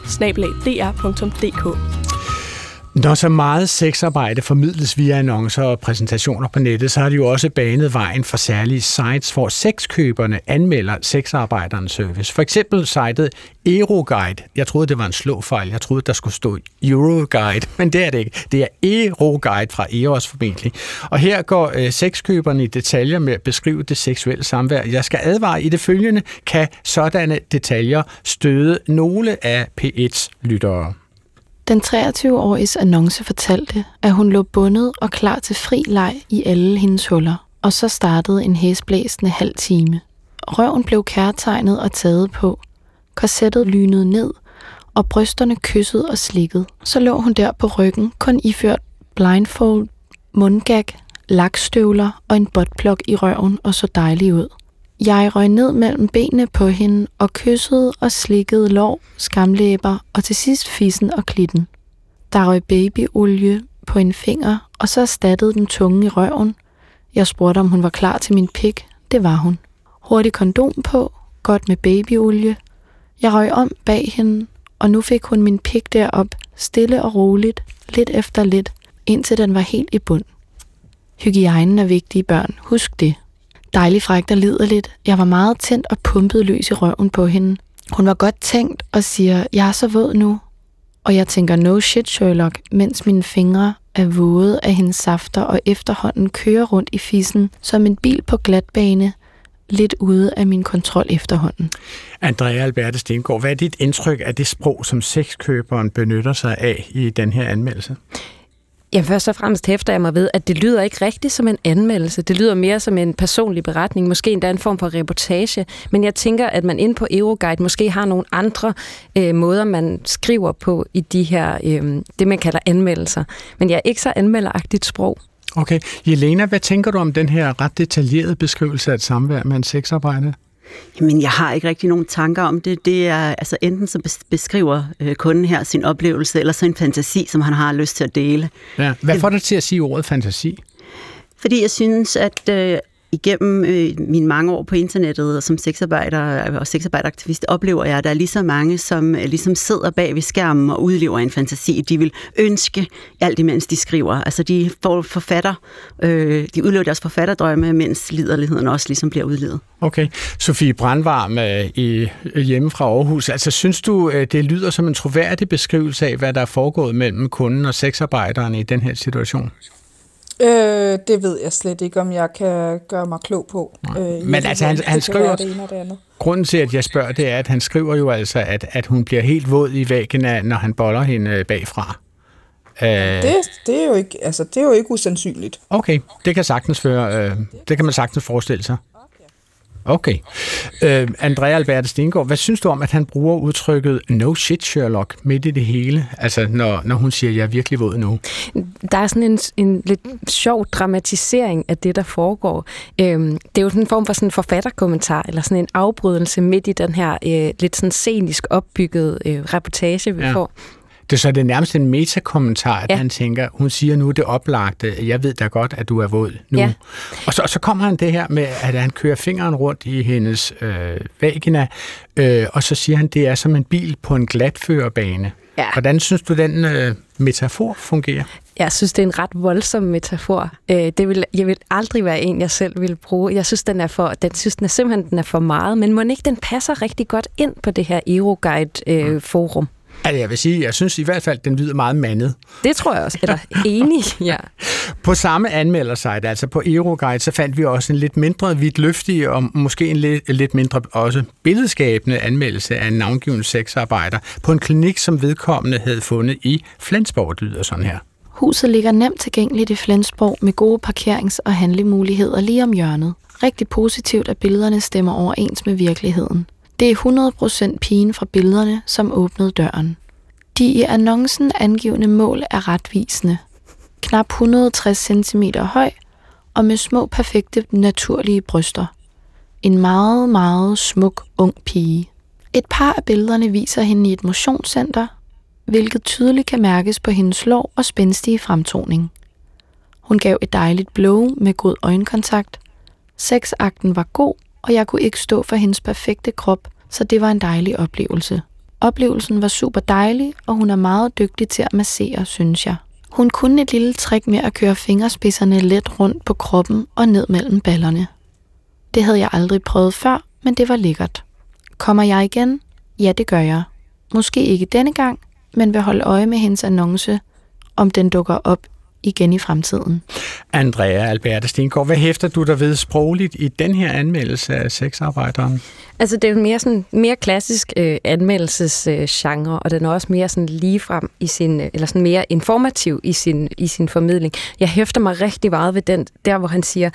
når så meget sexarbejde formidles via annoncer og præsentationer på nettet, så har de jo også banet vejen for særlige sites, hvor sexkøberne anmelder sexarbejderens service. For eksempel sitet Eroguide. Jeg troede, det var en slåfejl. Jeg troede, der skulle stå Euroguide, men det er det ikke. Det er Eroguide fra Eros formentlig. Og her går øh, sexkøberne i detaljer med at beskrive det seksuelle samvær. Jeg skal advare i det følgende, kan sådanne detaljer støde nogle af P1's lyttere. Den 23-åriges annonce fortalte, at hun lå bundet og klar til fri leg i alle hendes huller, og så startede en hæsblæsende halv time. Røven blev kærtegnet og taget på, korsettet lynede ned, og brysterne kysset og slikket. Så lå hun der på ryggen, kun iført blindfold, mundgag, lakstøvler og en botplok i røven og så dejlig ud. Jeg røg ned mellem benene på hende og kyssede og slikkede lår, skamlæber og til sidst fissen og klitten. Der røg babyolie på en finger, og så erstattede den tunge i røven. Jeg spurgte, om hun var klar til min pik. Det var hun. Hurtig kondom på, godt med babyolie. Jeg røg om bag hende, og nu fik hun min pik derop, stille og roligt, lidt efter lidt, indtil den var helt i bund. Hygiejnen er vigtig børn, husk det dejlig fræk, der lider liderligt. Jeg var meget tændt og pumpet løs i røven på hende. Hun var godt tænkt og siger, jeg er så våd nu. Og jeg tænker, no shit Sherlock, mens mine fingre er våde af hendes safter og efterhånden kører rundt i fissen som en bil på glatbane, lidt ude af min kontrol efterhånden. Andrea Alberte Stengård, hvad er dit indtryk af det sprog, som sexkøberen benytter sig af i den her anmeldelse? Ja, først og fremmest hæfter jeg mig ved, at det lyder ikke rigtigt som en anmeldelse. Det lyder mere som en personlig beretning, måske endda en form for reportage. Men jeg tænker, at man inde på Euroguide måske har nogle andre øh, måder, man skriver på i de her, øh, det man kalder anmeldelser. Men jeg er ikke så anmelderagtigt sprog. Okay. Jelena, hvad tænker du om den her ret detaljerede beskrivelse af et samvær med en sexarbejde? Jamen, jeg har ikke rigtig nogen tanker om det. Det er, altså enten så beskriver øh, kunden her sin oplevelse, eller så en fantasi, som han har lyst til at dele. Ja. Hvad får dig til at sige ordet fantasi? Fordi jeg synes, at øh, igennem øh, mine mange år på internettet og som sexarbejder øh, og sexarbejderaktivist oplever jeg, at der er lige så mange, som øh, ligesom sidder bag ved skærmen og udlever en fantasi. De vil ønske alt imens de skriver. Altså de får forfatter, øh, de udlever deres forfatterdrømme, mens liderligheden også ligesom bliver udlevet. Okay. Sofie Brandvarm øh, i, øh, hjemme fra Aarhus. Altså synes du, øh, det lyder som en troværdig beskrivelse af, hvad der er foregået mellem kunden og sexarbejderen i den her situation? Øh, det ved jeg slet ikke, om jeg kan gøre mig klog på. Øh, Men altså, han, han skriver... Det ene det andet. Grunden til, at jeg spørger, det er, at han skriver jo altså, at, at hun bliver helt våd i væggen, når han boller hende øh, bagfra. Øh, det, det, er jo ikke, altså, det er jo ikke usandsynligt. Okay, det kan sagtens føre, øh, det kan man sagtens forestille sig. Okay. Øh, Andrea Albert Stengård, hvad synes du om, at han bruger udtrykket no shit Sherlock midt i det hele? Altså, når, når hun siger, jeg er virkelig våd nu. Der er sådan en, en lidt sjov dramatisering af det, der foregår. Øhm, det er jo sådan en form for sådan en forfatterkommentar, eller sådan en afbrydelse midt i den her øh, lidt sådan scenisk opbyggede øh, reportage, vi ja. får. Det er så det er nærmest en metakommentar, at ja. han tænker, hun siger nu det oplagte, jeg ved da godt, at du er våd nu. Ja. Og, så, og så kommer han det her med, at han kører fingeren rundt i hendes øh, vagina, øh, og så siger han, det er som en bil på en glatførebane. Ja. Hvordan synes du, den øh, metafor fungerer? Jeg synes, det er en ret voldsom metafor. Øh, det vil, jeg vil aldrig være en, jeg selv vil bruge. Jeg synes, den er, for, den, synes, den er simpelthen den er for meget, men må ikke den passer rigtig godt ind på det her Euroguide-forum? Øh, Altså, jeg vil sige, jeg synes i hvert fald, den lyder meget mandet. Det tror jeg også. Eller enig, *laughs* ja. På samme anmeldersite, altså på Euroguide, så fandt vi også en lidt mindre vidtløftig og måske en lidt, lidt mindre også billedskabende anmeldelse af en navngiven sexarbejder på en klinik, som vedkommende havde fundet i Flensborg, lyder sådan her. Huset ligger nemt tilgængeligt i Flensborg med gode parkerings- og handlemuligheder lige om hjørnet. Rigtig positivt, at billederne stemmer overens med virkeligheden. Det er 100% pigen fra billederne, som åbnede døren. De i annoncen angivende mål er retvisende. Knap 160 cm høj og med små perfekte naturlige bryster. En meget, meget smuk ung pige. Et par af billederne viser hende i et motionscenter, hvilket tydeligt kan mærkes på hendes lår og spændstige fremtoning. Hun gav et dejligt blow med god øjenkontakt. Sexakten var god, og jeg kunne ikke stå for hendes perfekte krop, så det var en dejlig oplevelse. Oplevelsen var super dejlig, og hun er meget dygtig til at massere, synes jeg. Hun kunne et lille trick med at køre fingerspidserne let rundt på kroppen og ned mellem ballerne. Det havde jeg aldrig prøvet før, men det var lækkert. Kommer jeg igen? Ja, det gør jeg. Måske ikke denne gang, men vil holde øje med hendes annonce, om den dukker op igen i fremtiden. Andrea Alberte Stengård, hvad hæfter du der ved sprogligt i den her anmeldelse af sexarbejderen? Altså, det er jo mere sådan mere klassisk øh, anmeldelsesgenre, øh, og den er også mere sådan ligefrem i sin, øh, eller sådan mere informativ i sin, i sin formidling. Jeg hæfter mig rigtig meget ved den, der hvor han siger,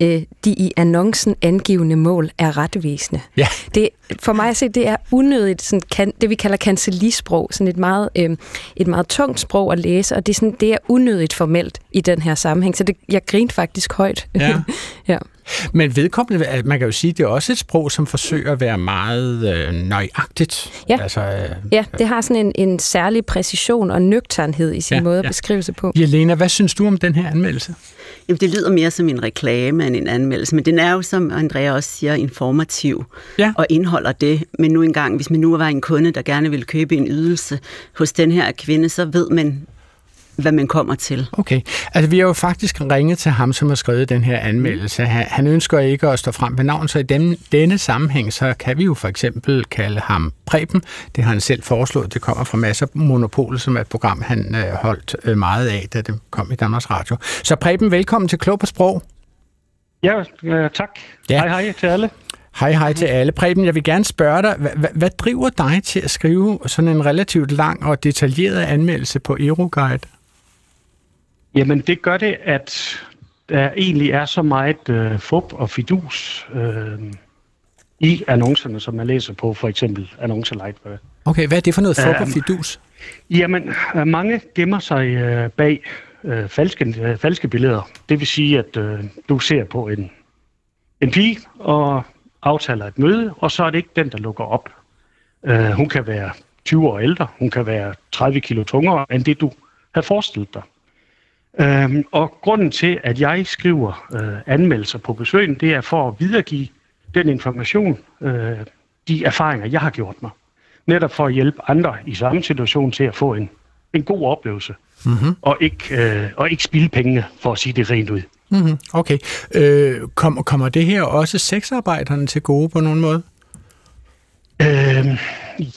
øh, de i annoncen angivende mål er retvisende. Ja. Det, for mig at se, det er unødigt, sådan, kan, det vi kalder kancelisprog, sådan et meget, øh, et meget tungt sprog at læse, og det er, sådan, det er unødigt formelt i den her sammenhæng, så det, jeg grinte faktisk højt. *laughs* Ja. ja. Men vedkommende, man kan jo sige, det er også et sprog, som forsøger at være meget øh, nøjagtigt. Ja. Altså, øh, ja, det har sådan en, en særlig præcision og nøgternhed i sin ja, måde at ja. beskrive sig på. Jelena, hvad synes du om den her anmeldelse? Jamen, det lyder mere som en reklame end en anmeldelse, men den er jo, som Andrea også siger, informativ ja. og indeholder det. Men nu engang, hvis man nu var en kunde, der gerne ville købe en ydelse hos den her kvinde, så ved man hvad man kommer til. Okay. Altså, vi har jo faktisk ringet til ham, som har skrevet den her anmeldelse. Han ønsker ikke at stå frem ved navn, så i den, denne sammenhæng, så kan vi jo for eksempel kalde ham Preben. Det har han selv foreslået. Det kommer fra Masser Monopol, som er et program, han øh, holdt øh, meget af, da det kom i Danmarks Radio. Så Preben, velkommen til Klog på Sprog. Ja, øh, tak. Ja. Hej hej til alle. Hej hej til alle. Preben, jeg vil gerne spørge dig, hvad, hvad driver dig til at skrive sådan en relativt lang og detaljeret anmeldelse på Euroguide? Jamen, det gør det, at der egentlig er så meget øh, fup og fidus øh, i annoncerne, som man læser på for eksempel Annonce Lightware. Okay, hvad er det for noget fup og fidus? Jamen, øh, mange gemmer sig øh, bag øh, falske, øh, falske billeder. Det vil sige, at øh, du ser på en, en pige og aftaler et møde, og så er det ikke den, der lukker op. Øh, hun kan være 20 år ældre, hun kan være 30 kilo tungere end det, du havde forestillet dig. Øhm, og grunden til, at jeg skriver øh, anmeldelser på besøgen, det er for at videregive den information, øh, de erfaringer, jeg har gjort mig. Netop for at hjælpe andre i samme situation til at få en, en god oplevelse. Mm-hmm. Og, ikke, øh, og ikke spilde pengene, for at sige det rent ud. Mm-hmm. Okay. Øh, kom, kommer det her også sexarbejderne til gode på nogen måde? Øh,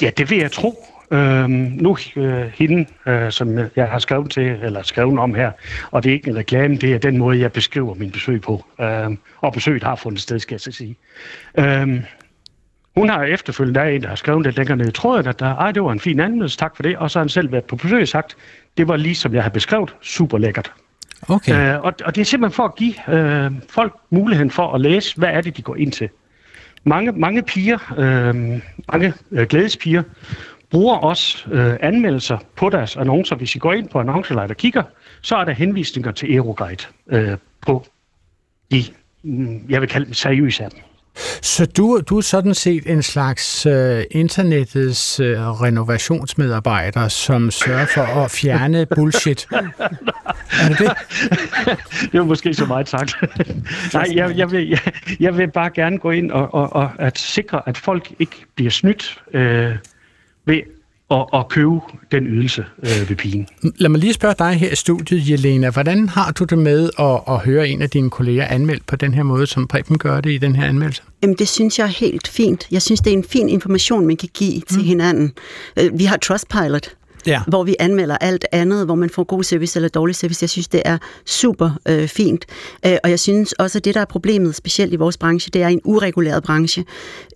ja, det vil jeg tro. Øh, nu øh, hende, øh, som jeg har skrevet til, eller skrevet om her, og det er ikke en reklame, det er den måde, jeg beskriver min besøg på. Øh, og besøget har fundet sted, skal jeg så sige. Øh, hun har efterfølgende, der er en, der har skrevet det længere ned i tråden, at der, ej, det var en fin anmeldelse, tak for det. Og så har han selv været på besøg og sagt, det var lige som jeg har beskrevet, super lækkert. Okay. Øh, og, og det er simpelthen for at give øh, folk muligheden for at læse, hvad er det, de går ind til. Mange, mange piger, øh, mange øh, glædespiger, bruger også øh, anmeldelser på deres annoncer. Hvis I går ind på Annoncelight og kigger, så er der henvisninger til Euroguide øh, på de, mm, jeg vil kalde dem seriøse af dem. Så du, du er sådan set en slags øh, internettets øh, renovationsmedarbejder, som sørger for at fjerne *laughs* bullshit. er det det? *laughs* det var måske så meget sagt. *laughs* Nej, jeg, jeg, vil, jeg, jeg vil bare gerne gå ind og, og, og at sikre, at folk ikke bliver snydt øh, ved at, at købe den ydelse øh, ved pigen. Lad mig lige spørge dig her i studiet, Jelena. Hvordan har du det med at, at høre en af dine kolleger anmeldt på den her måde, som Preben gør det i den her anmeldelse? Jamen, det synes jeg er helt fint. Jeg synes, det er en fin information, man kan give til mm. hinanden. Øh, vi har Trustpilot, ja. hvor vi anmelder alt andet, hvor man får god service eller dårlig service. Jeg synes, det er super øh, fint. Øh, og jeg synes også, at det, der er problemet, specielt i vores branche, det er en ureguleret branche.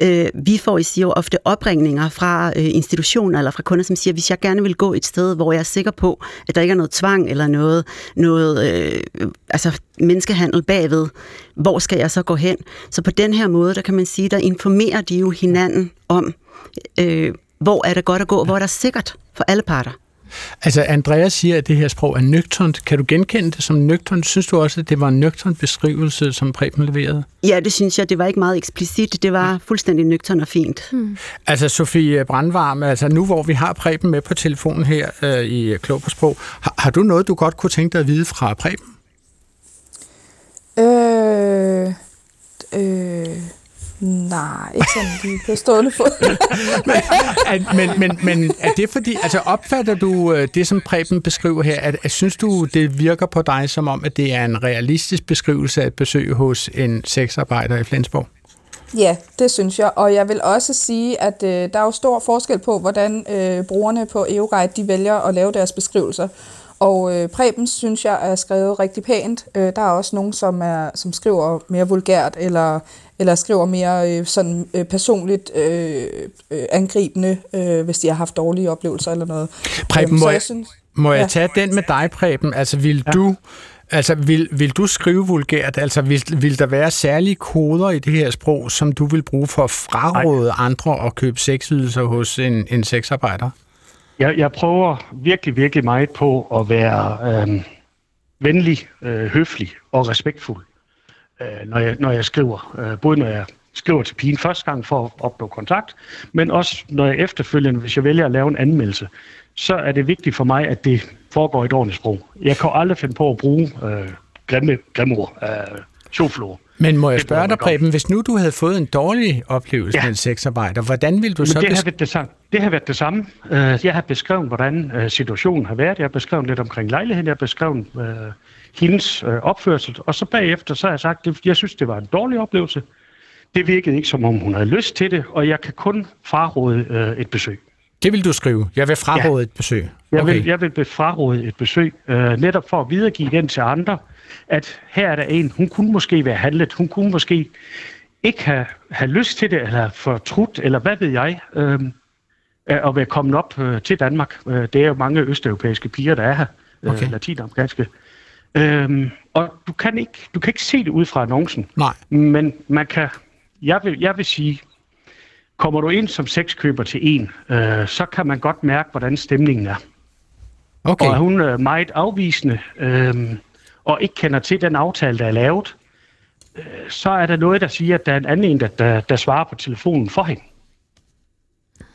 Øh, vi får i jo ofte opringninger fra øh, institutioner eller fra kunder, som siger, hvis jeg gerne vil gå et sted, hvor jeg er sikker på, at der ikke er noget tvang eller noget, noget øh, altså menneskehandel bagved, hvor skal jeg så gå hen? Så på den her måde, der kan man sige, der informerer de jo hinanden om, øh, hvor er det godt at gå, hvor er der sikkert for alle parter. Altså, Andreas siger, at det her sprog er nøgternt. Kan du genkende det som nøgternt? Synes du også, at det var en nøgternt beskrivelse, som Preben leverede? Ja, det synes jeg. Det var ikke meget eksplicit. Det var fuldstændig nøgternt og fint. Hmm. Altså, Sofie Brandvarm, altså nu hvor vi har Preben med på telefonen her øh, i Klog på Sprog, har, har du noget, du godt kunne tænke dig at vide fra Preben? Øh... Øh... Nej, ikke sådan lige på stående fod. *laughs* men, men, men er det fordi, altså opfatter du øh, det, som Preben beskriver her, at, at synes du, det virker på dig som om, at det er en realistisk beskrivelse af et besøg hos en sexarbejder i Flensborg? Ja, det synes jeg. Og jeg vil også sige, at øh, der er jo stor forskel på, hvordan øh, brugerne på EUGuide de vælger at lave deres beskrivelser. Og øh, Preben synes jeg er skrevet rigtig pænt. Øh, der er også nogen, som, er, som skriver mere vulgært, eller, eller skriver mere øh, sådan øh, personligt øh, øh, angribende, øh, hvis de har haft dårlige oplevelser eller noget. Preben, øhm, må, jeg, synes, må jeg ja. tage den med dig, Preben? Altså, vil ja. du... Altså, vil, vil du skrive vulgært? Altså, vil, vil der være særlige koder i det her sprog, som du vil bruge for at fraråde Ej. andre at købe sexydelser hos en, en sexarbejder? Jeg, jeg prøver virkelig, virkelig meget på at være øh, venlig, øh, høflig og respektfuld, øh, når, jeg, når jeg skriver. Øh, både når jeg skriver til pigen første gang for at opnå kontakt, men også når jeg efterfølgende, hvis jeg vælger at lave en anmeldelse, så er det vigtigt for mig, at det foregår i et ordentligt sprog. Jeg kan aldrig finde på at bruge øh, grimme, grimme ord, øh, sjoflor. Men må jeg det spørge dig, Preben, hvis nu du havde fået en dårlig oplevelse ja. med en sexarbejder, hvordan ville du Men så... Det har, været det, samme. det har været det samme. Øh, jeg har beskrevet, hvordan øh, situationen har været. Jeg har beskrevet lidt omkring lejligheden. Jeg har beskrevet uh, hendes uh, opførsel. Og så bagefter så har jeg sagt, at jeg synes, det var en dårlig oplevelse. Det virkede ikke, som om hun havde lyst til det, og jeg kan kun fraråde uh, et besøg. Det vil du skrive. Jeg vil fraråde ja. et besøg. Okay. Jeg, vil, jeg vil fraråde et besøg, uh, netop for at videregive den til andre, at her er der en, hun kunne måske være handlet, hun kunne måske ikke have, have lyst til det, eller fortrudt, eller hvad ved jeg, øh, at være kommet op øh, til Danmark. Øh, det er jo mange østeuropæiske piger, der er her, øh, okay. latinamerikanske. Øhm, og du kan, ikke, du kan ikke se det ud fra annoncen. Nej. Men man kan, jeg vil, jeg vil sige, kommer du ind som sexkøber til en, øh, så kan man godt mærke, hvordan stemningen er. Okay. Og er hun øh, meget afvisende, øh, og ikke kender til den aftale, der er lavet, øh, så er der noget, der siger, at der er en anden en, der, der, der svarer på telefonen for hende.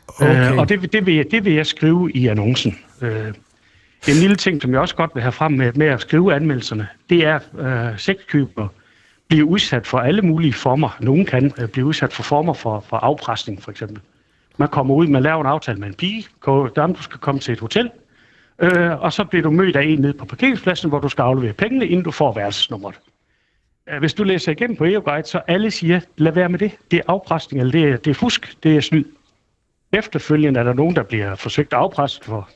Okay. Øh, og det, det, vil jeg, det vil jeg skrive i annoncen. Øh, en lille ting, som jeg også godt vil have frem med, med at skrive anmeldelserne, det er, at øh, sexkøber bliver udsat for alle mulige former. Nogen kan øh, blive udsat for former for, for afpresning, for eksempel. Man kommer ud, man laver en aftale med en pige, går, der, du skal komme til et hotel, øh, og så bliver du mødt af en nede på parkeringspladsen, hvor du skal aflevere pengene, inden du får værelsesnummeret. Øh, Hvis du læser igennem på EOGuide, så alle siger, lad være med det. Det er afpresning, eller det er, det er fusk, det er snyd. Efterfølgende er der nogen, der bliver forsøgt afpresset for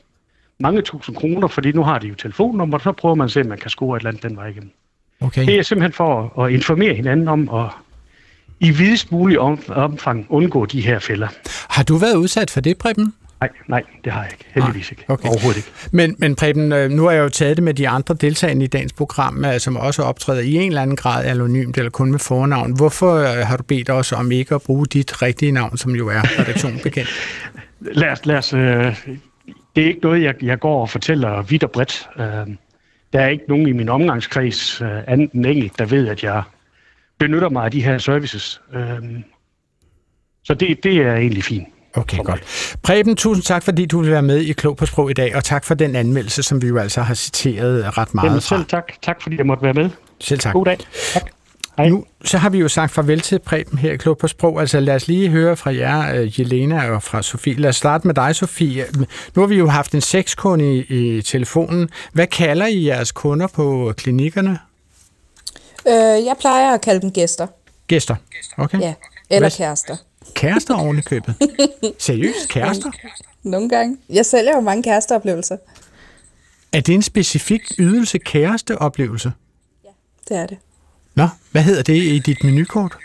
mange tusind kroner, fordi nu har de jo telefonnummer, så prøver man at se, om man kan score et eller andet den vej igennem. Okay. Det er simpelthen for at informere hinanden om at i videst mulig om, omfang undgå de her fælder. Har du været udsat for det, Preben? Nej, nej, det har jeg ikke. Heldigvis ikke. Okay. Overhovedet ikke. Men, men Preben, øh, nu har jeg jo taget det med de andre deltagende i dagens program, øh, som også optræder i en eller anden grad anonymt eller kun med fornavn. Hvorfor øh, har du bedt os om ikke at bruge dit rigtige navn, som jo er redaktionen bekendt? *laughs* Lad os, lad os, øh, det er ikke noget, jeg, jeg går og fortæller vidt og bredt. Øh, der er ikke nogen i min omgangskreds, øh, andet end enkelt, der ved, at jeg benytter mig af de her services. Øh, så det, det er egentlig fint. Okay, godt. Preben, tusind tak, fordi du vil være med i Klog på Sprog i dag, og tak for den anmeldelse, som vi jo altså har citeret ret meget Jamen, fra. selv tak. Tak fordi jeg måtte være med. Selv tak. God dag. Tak. Hej. Nu, så har vi jo sagt farvel til Preben her i Klog på Sprog. Altså lad os lige høre fra jer, uh, Jelena og fra Sofie. Lad os starte med dig, Sofie. Nu har vi jo haft en sexkunde i, i telefonen. Hvad kalder I jeres kunder på klinikkerne? Øh, jeg plejer at kalde dem gæster. Gæster. Okay. Ja, eller Hvad- kærester. Kærester oven i købet. Seriøst? Kærester? Nogle gange. Jeg sælger jo mange kæresteoplevelser. Er det en specifik ydelse kæresteoplevelse? Det er det. Nå, hvad hedder det i dit menukort?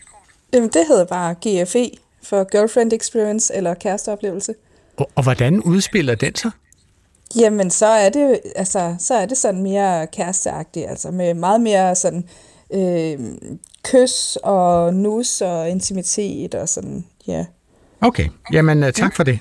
Jamen, det hedder bare GFE for Girlfriend Experience eller kæresteoplevelse. Og, og hvordan udspiller den sig? Jamen, så er det, altså, så er det sådan mere kæresteagtigt, altså med meget mere sådan øh, kys og nus og intimitet og sådan, ja. Okay, jamen uh, tak for det.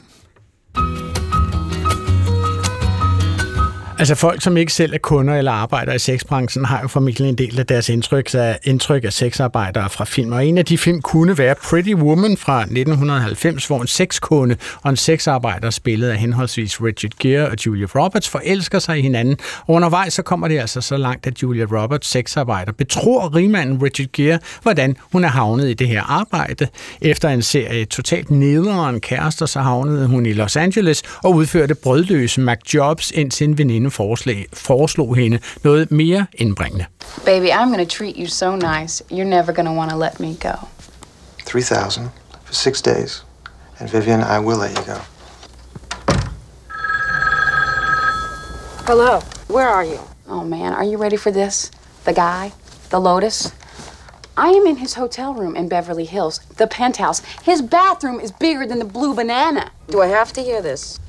Altså folk, som ikke selv er kunder eller arbejder i sexbranchen, har jo formentlig en del af deres indtryk af, indtryk af sexarbejdere fra film. Og en af de film kunne være Pretty Woman fra 1990, hvor en sexkunde og en sexarbejder spillet af henholdsvis Richard Gere og Julia Roberts forelsker sig i hinanden. Og undervejs så kommer det altså så langt, at Julia Roberts sexarbejder betror rigmanden Richard Gere, hvordan hun er havnet i det her arbejde. Efter en serie totalt nederen kærester, så havnede hun i Los Angeles og udførte brødløse McJobs, indtil en veninde foreslog, foreslog hende noget mere indbringende. Baby, I'm gonna treat you so nice, you're never gonna wanna let me go. 3000 for six days. And Vivian, I will let you go. Hello, where are you? Oh man, are you ready for this? The guy, the Lotus. I am in his hotel room in Beverly Hills, the penthouse. His bathroom is bigger than the blue banana. Do I have to hear this?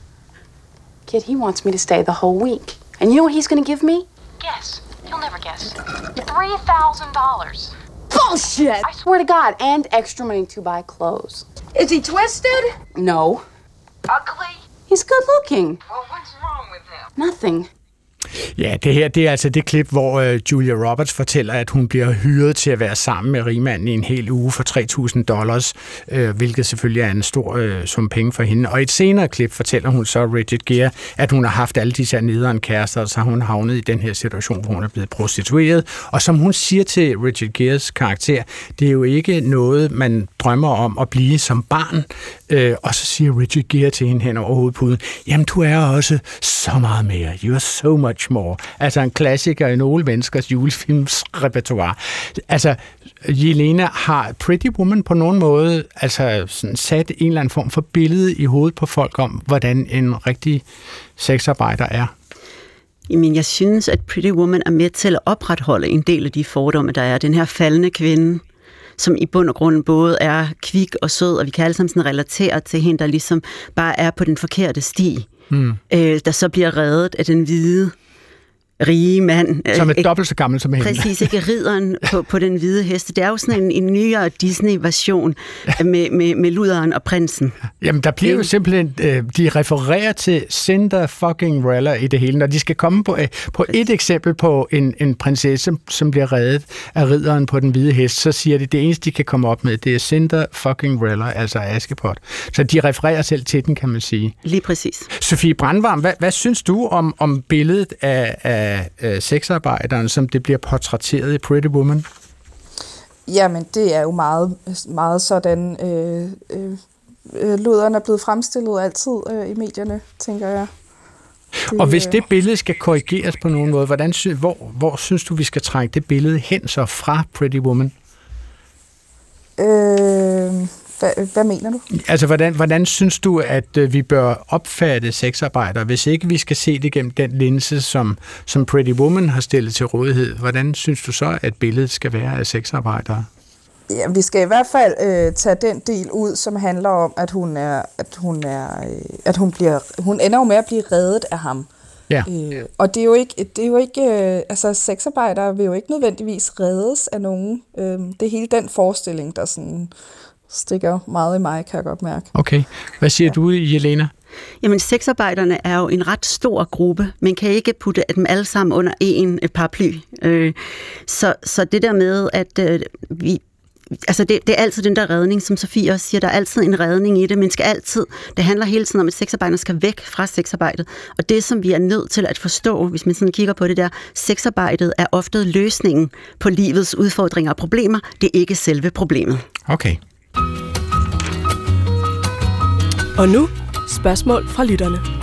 Kid, he wants me to stay the whole week. And you know what he's gonna give me? Guess. You'll never guess. $3,000. Bullshit! I swear to God, and extra money to buy clothes. Is he twisted? No. Ugly? He's good looking. Well, what's wrong with him? Nothing. Ja, det her det er altså det klip, hvor øh, Julia Roberts fortæller, at hun bliver hyret til at være sammen med rigmanden i en hel uge for 3.000 dollars, øh, hvilket selvfølgelig er en stor øh, sum penge for hende. Og i et senere klip fortæller hun så Richard Gere, at hun har haft alle disse her nederen kærester, og så har hun havnet i den her situation, hvor hun er blevet prostitueret. Og som hun siger til Richard Geres karakter, det er jo ikke noget, man drømmer om at blive som barn. Øh, og så siger Richard Gere til hende hen over hovedpuden, jamen du er også så meget mere. You are so much more. Altså en klassiker i nogle menneskers julefilmsrepertoire. Altså, Jelena har Pretty Woman på nogen måde altså sådan sat en eller anden form for billede i hovedet på folk om, hvordan en rigtig sexarbejder er. Jamen, jeg synes, at Pretty Woman er med til at opretholde en del af de fordomme, der er. Den her faldende kvinde, som i bund og grund både er kvik og sød, og vi kan alle sammen sådan relatere til hende, der ligesom bare er på den forkerte sti, Hmm. øh, der så bliver reddet af den hvide rige mand. Som er Øh, dobbelt så gammel som hende. Præcis, ikke *laughs* ridderen på, på den hvide hest. Det er jo sådan en, en nyere Disney-version med, med, med luderen og prinsen. Jamen, der bliver jo simpelthen, øh, de refererer til Cinder fucking Rella i det hele. Når de skal komme på, øh, på et eksempel på en, en prinsesse, som bliver reddet af ridderen på den hvide hest, så siger de, det eneste, de kan komme op med, det er Cinder fucking Rella, altså Askepot. Så de refererer selv til den, kan man sige. Lige præcis. Sofie Brandvarm, hvad, hvad synes du om, om billedet af, af øh, sexarbejderen, som det bliver portrætteret i Pretty Woman? Jamen, det er jo meget, meget sådan, øh, øh, øh, luderen er blevet fremstillet altid øh, i medierne, tænker jeg. Det, og hvis det billede skal korrigeres på nogen måde, hvordan, hvor, hvor synes du, vi skal trække det billede hen så fra Pretty Woman? Øh, hvad, hvad mener du? Altså, hvordan, hvordan synes du, at øh, vi bør opfatte sexarbejdere, hvis ikke vi skal se det gennem den linse, som, som Pretty Woman har stillet til rådighed? Hvordan synes du så, at billedet skal være af sexarbejdere? Ja, vi skal i hvert fald øh, tage den del ud, som handler om, at hun er, at hun er, øh, at hun bliver, hun ender jo med at blive reddet af ham. Ja. Øh, og det er jo ikke, det er jo ikke, øh, altså sexarbejdere vil jo ikke nødvendigvis reddes af nogen. Øh, det er hele den forestilling, der sådan stikker meget i mig, kan jeg godt mærke. Okay. Hvad siger ja. du, Jelena? Jamen, sexarbejderne er jo en ret stor gruppe. Man kan ikke putte dem alle sammen under én paraply. Øh, så, så det der med, at øh, vi, altså det, det er altid den der redning, som Sofie også siger, der er altid en redning i det, men skal altid, det handler hele tiden om, at sexarbejderne skal væk fra sexarbejdet. Og det, som vi er nødt til at forstå, hvis man sådan kigger på det der, sexarbejdet er ofte løsningen på livets udfordringer og problemer. Det er ikke selve problemet. Okay. Og nu spørgsmål fra lytterne.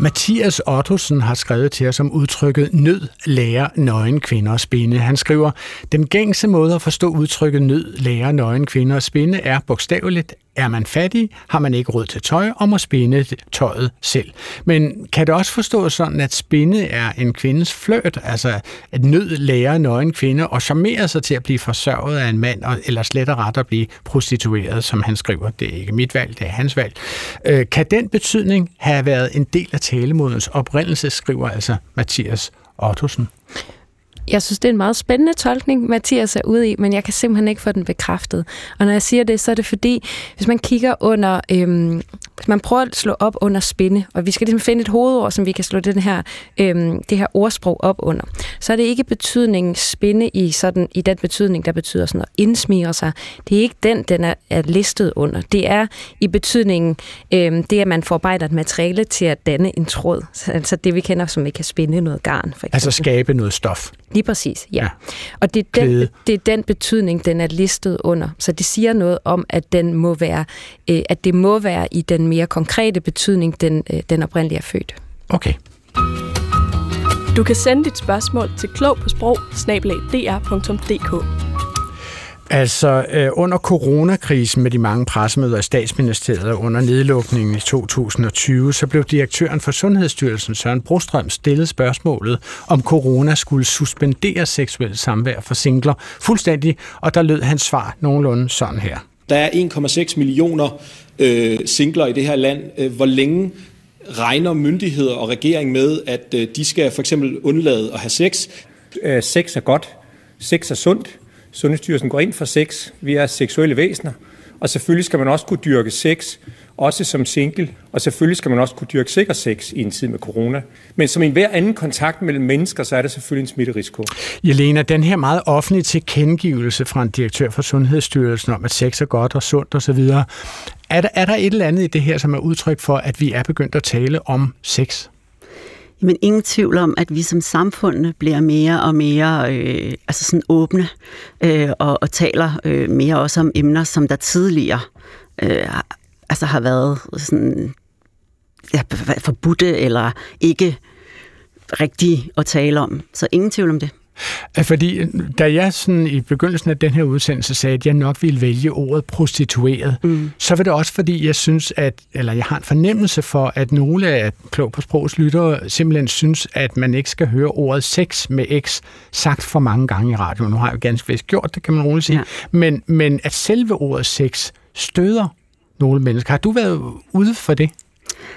Mathias Ottosen har skrevet til os om udtrykket nød lærer nøgen kvinder at spinde. Han skriver, den gængse måde at forstå udtrykket nød lærer nøgen kvinder at spinde er bogstaveligt, er man fattig, har man ikke råd til tøj og må spinde tøjet selv. Men kan det også forstås sådan, at spinde er en kvindes flørt, altså at nød lærer nøgen kvinde og charmerer sig til at blive forsørget af en mand, eller slet og ret at blive prostitueret, som han skriver. Det er ikke mit valg, det er hans valg. Øh, kan den betydning have været en del af talemodens oprindelse, skriver altså Mathias Ottosen? Jeg synes, det er en meget spændende tolkning, Mathias er ude i, men jeg kan simpelthen ikke få den bekræftet. Og når jeg siger det, så er det fordi, hvis man kigger under, øhm, hvis man prøver at slå op under spinde, og vi skal ligesom finde et hovedord, som vi kan slå den her, øhm, det her ordsprog op under, så er det ikke betydningen spinde i, sådan, i den betydning, der betyder sådan at indsmire sig. Det er ikke den, den er, er listet under. Det er i betydningen øhm, det, at man forarbejder et materiale til at danne en tråd. Altså det, vi kender som, vi kan spinde noget garn, for eksempel. Altså skabe noget stof. Lige præcis, ja. ja. Og det er, den, det er den betydning, den er listet under. Så det siger noget om, at den må være, øh, at det må være i den mere konkrete betydning, den, øh, den oprindelige er født. Okay. Du kan sende dit spørgsmål til klog på sprog Altså, øh, under coronakrisen med de mange pressemøder i statsministeriet under nedlukningen i 2020, så blev direktøren for Sundhedsstyrelsen, Søren Brostrøm, stillet spørgsmålet, om corona skulle suspendere seksuelt samvær for singler fuldstændig, og der lød hans svar nogenlunde sådan her. Der er 1,6 millioner øh, singler i det her land. Hvor længe regner myndigheder og regering med, at øh, de skal for eksempel undlade at have sex? Øh, sex er godt. Sex er sundt. Sundhedsstyrelsen går ind for sex. Vi er seksuelle væsener. Og selvfølgelig skal man også kunne dyrke sex, også som single. Og selvfølgelig skal man også kunne dyrke sikker sex i en tid med corona. Men som i hver anden kontakt mellem mennesker, så er der selvfølgelig en smitterisiko. Jelena, den her meget offentlige tilkendegivelse fra en direktør for Sundhedsstyrelsen om, at sex er godt og sundt osv., er der, er der et eller andet i det her, som er udtryk for, at vi er begyndt at tale om sex? Men ingen tvivl om, at vi som samfund bliver mere og mere øh, altså sådan åbne øh, og, og taler øh, mere også om emner, som der tidligere øh, altså har været sådan, ja, forbudte eller ikke rigtige at tale om. Så ingen tvivl om det. Fordi da jeg sådan i begyndelsen af den her udsendelse sagde, at jeg nok ville vælge ordet prostitueret, mm. så var det også fordi, jeg synes, at, eller jeg har en fornemmelse for, at nogle af Klog på Sprogs lyttere simpelthen synes, at man ikke skal høre ordet sex med X sagt for mange gange i radioen. Nu har jeg jo ganske vist gjort det, kan man roligt sige. Ja. Men, men at selve ordet sex støder nogle mennesker. Har du været ude for det?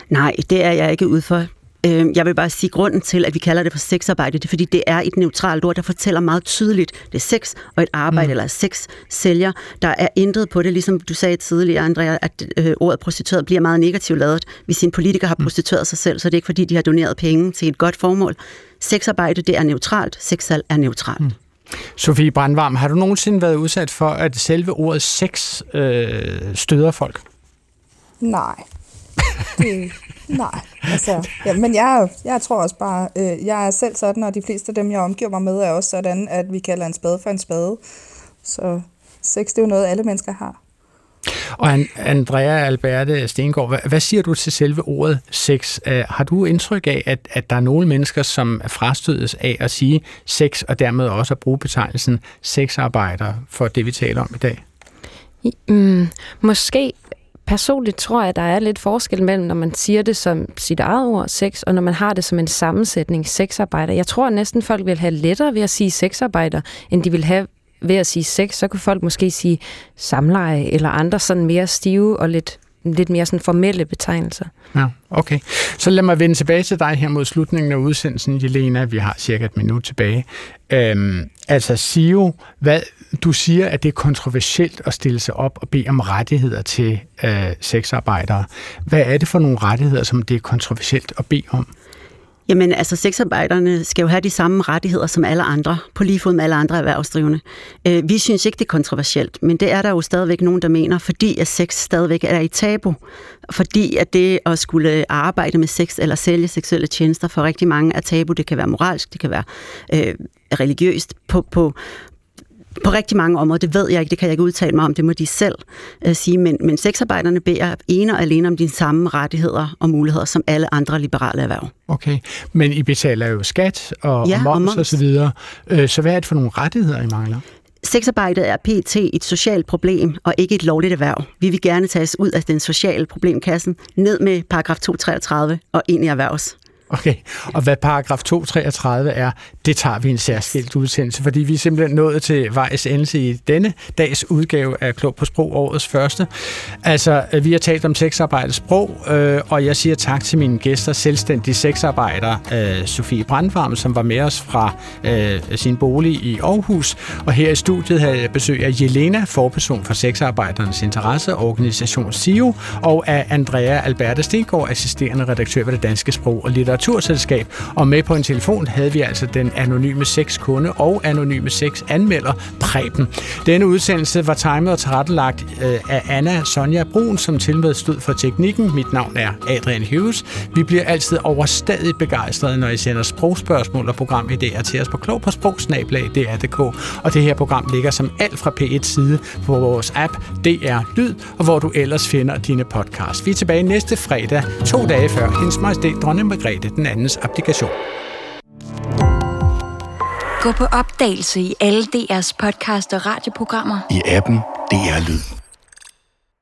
Nej, det er jeg ikke ude for. Øh, jeg vil bare sige, grunden til, at vi kalder det for sexarbejde, det er, fordi det er et neutralt ord, der fortæller meget tydeligt, det er sex og et arbejde, mm. eller sex sælger. Der er intet på det, ligesom du sagde tidligere, Andrea, at øh, ordet prostitueret bliver meget negativt lavet. Hvis en politiker har prostitueret sig selv, så er det ikke, fordi de har doneret penge til et godt formål. Sexarbejde, det er neutralt. Sexsalg er neutralt. Mm. Sofie Brandvarm, har du nogensinde været udsat for, at selve ordet sex øh, støder folk? Nej. Det, nej, altså, ja, men jeg, jeg tror også bare, øh, jeg er selv sådan, og de fleste af dem, jeg omgiver mig med, er også sådan, at vi kalder en spade for en spade. Så sex, det er jo noget, alle mennesker har. Og Andrea Alberte Stengård, hvad, hvad siger du til selve ordet sex? Uh, har du indtryk af, at, at der er nogle mennesker, som er frastødes af at sige sex, og dermed også at bruge betegnelsen sexarbejder for det, vi taler om i dag? Mm, måske personligt tror jeg, at der er lidt forskel mellem, når man siger det som sit eget ord, sex, og når man har det som en sammensætning, sexarbejder. Jeg tror at næsten, folk vil have lettere ved at sige sexarbejder, end de vil have ved at sige sex. Så kunne folk måske sige samleje eller andre sådan mere stive og lidt lidt mere sådan formelle betegnelser. Ja, okay. Så lad mig vende tilbage til dig her mod slutningen af udsendelsen, Jelena. Vi har cirka et minut tilbage. Øhm, altså, Sio, hvad, du siger, at det er kontroversielt at stille sig op og bede om rettigheder til øh, sexarbejdere. Hvad er det for nogle rettigheder, som det er kontroversielt at bede om? Jamen, altså sexarbejderne skal jo have de samme rettigheder som alle andre, på lige fod med alle andre erhvervsdrivende. Øh, vi synes ikke, det er kontroversielt, men det er der jo stadigvæk nogen, der mener, fordi at sex stadigvæk er i tabu. Fordi at det at skulle arbejde med sex eller sælge seksuelle tjenester for rigtig mange er tabu. Det kan være moralsk, det kan være øh, religiøst på, på, på rigtig mange områder. Det ved jeg ikke, det kan jeg ikke udtale mig om, det må de selv øh, sige, men, men sexarbejderne beder ene og alene om de samme rettigheder og muligheder som alle andre liberale erhverv. Okay, men I betaler jo skat og, ja, og moms, og moms. og så videre, øh, så hvad er det for nogle rettigheder, I mangler? Sexarbejdet er pt. et socialt problem og ikke et lovligt erhverv. Vi vil gerne tages ud af den sociale problemkassen, ned med paragraf 233 og ind i erhvervs. Okay, og hvad paragraf 233 er, det tager vi en særskilt udsendelse, fordi vi er simpelthen nået til vejs endelse i denne dags udgave af Klog på Sprog, årets første. Altså, øh, vi har talt om sexarbejdets sprog, øh, og jeg siger tak til mine gæster, selvstændige sexarbejder, øh, Sofie Brandvarm, som var med os fra øh, sin bolig i Aarhus, og her i studiet havde jeg besøg af Jelena, forperson for sexarbejdernes interesseorganisation SIO, og af Andrea Alberta Stengård, assisterende redaktør ved det Danske Sprog og Litteratur litteraturselskab, og med på en telefon havde vi altså den anonyme sexkunde og anonyme sexanmelder Preben. Denne udsendelse var timet og tilrettelagt øh, af Anna Sonja Brun, som tilmed stod for teknikken. Mit navn er Adrian Hughes. Vi bliver altid overstadig begejstrede, når I sender sprogspørgsmål og programidéer til os på klog på sprogsnablag.dr.dk. Og det her program ligger som alt fra P1 side på vores app DR Lyd, og hvor du ellers finder dine podcasts. Vi er tilbage næste fredag, to dage før hendes majestæt dronning Margrethe udstedte den andens applikation. Gå på opdagelse i alle DR's podcast og radioprogrammer. I appen DR Lyd.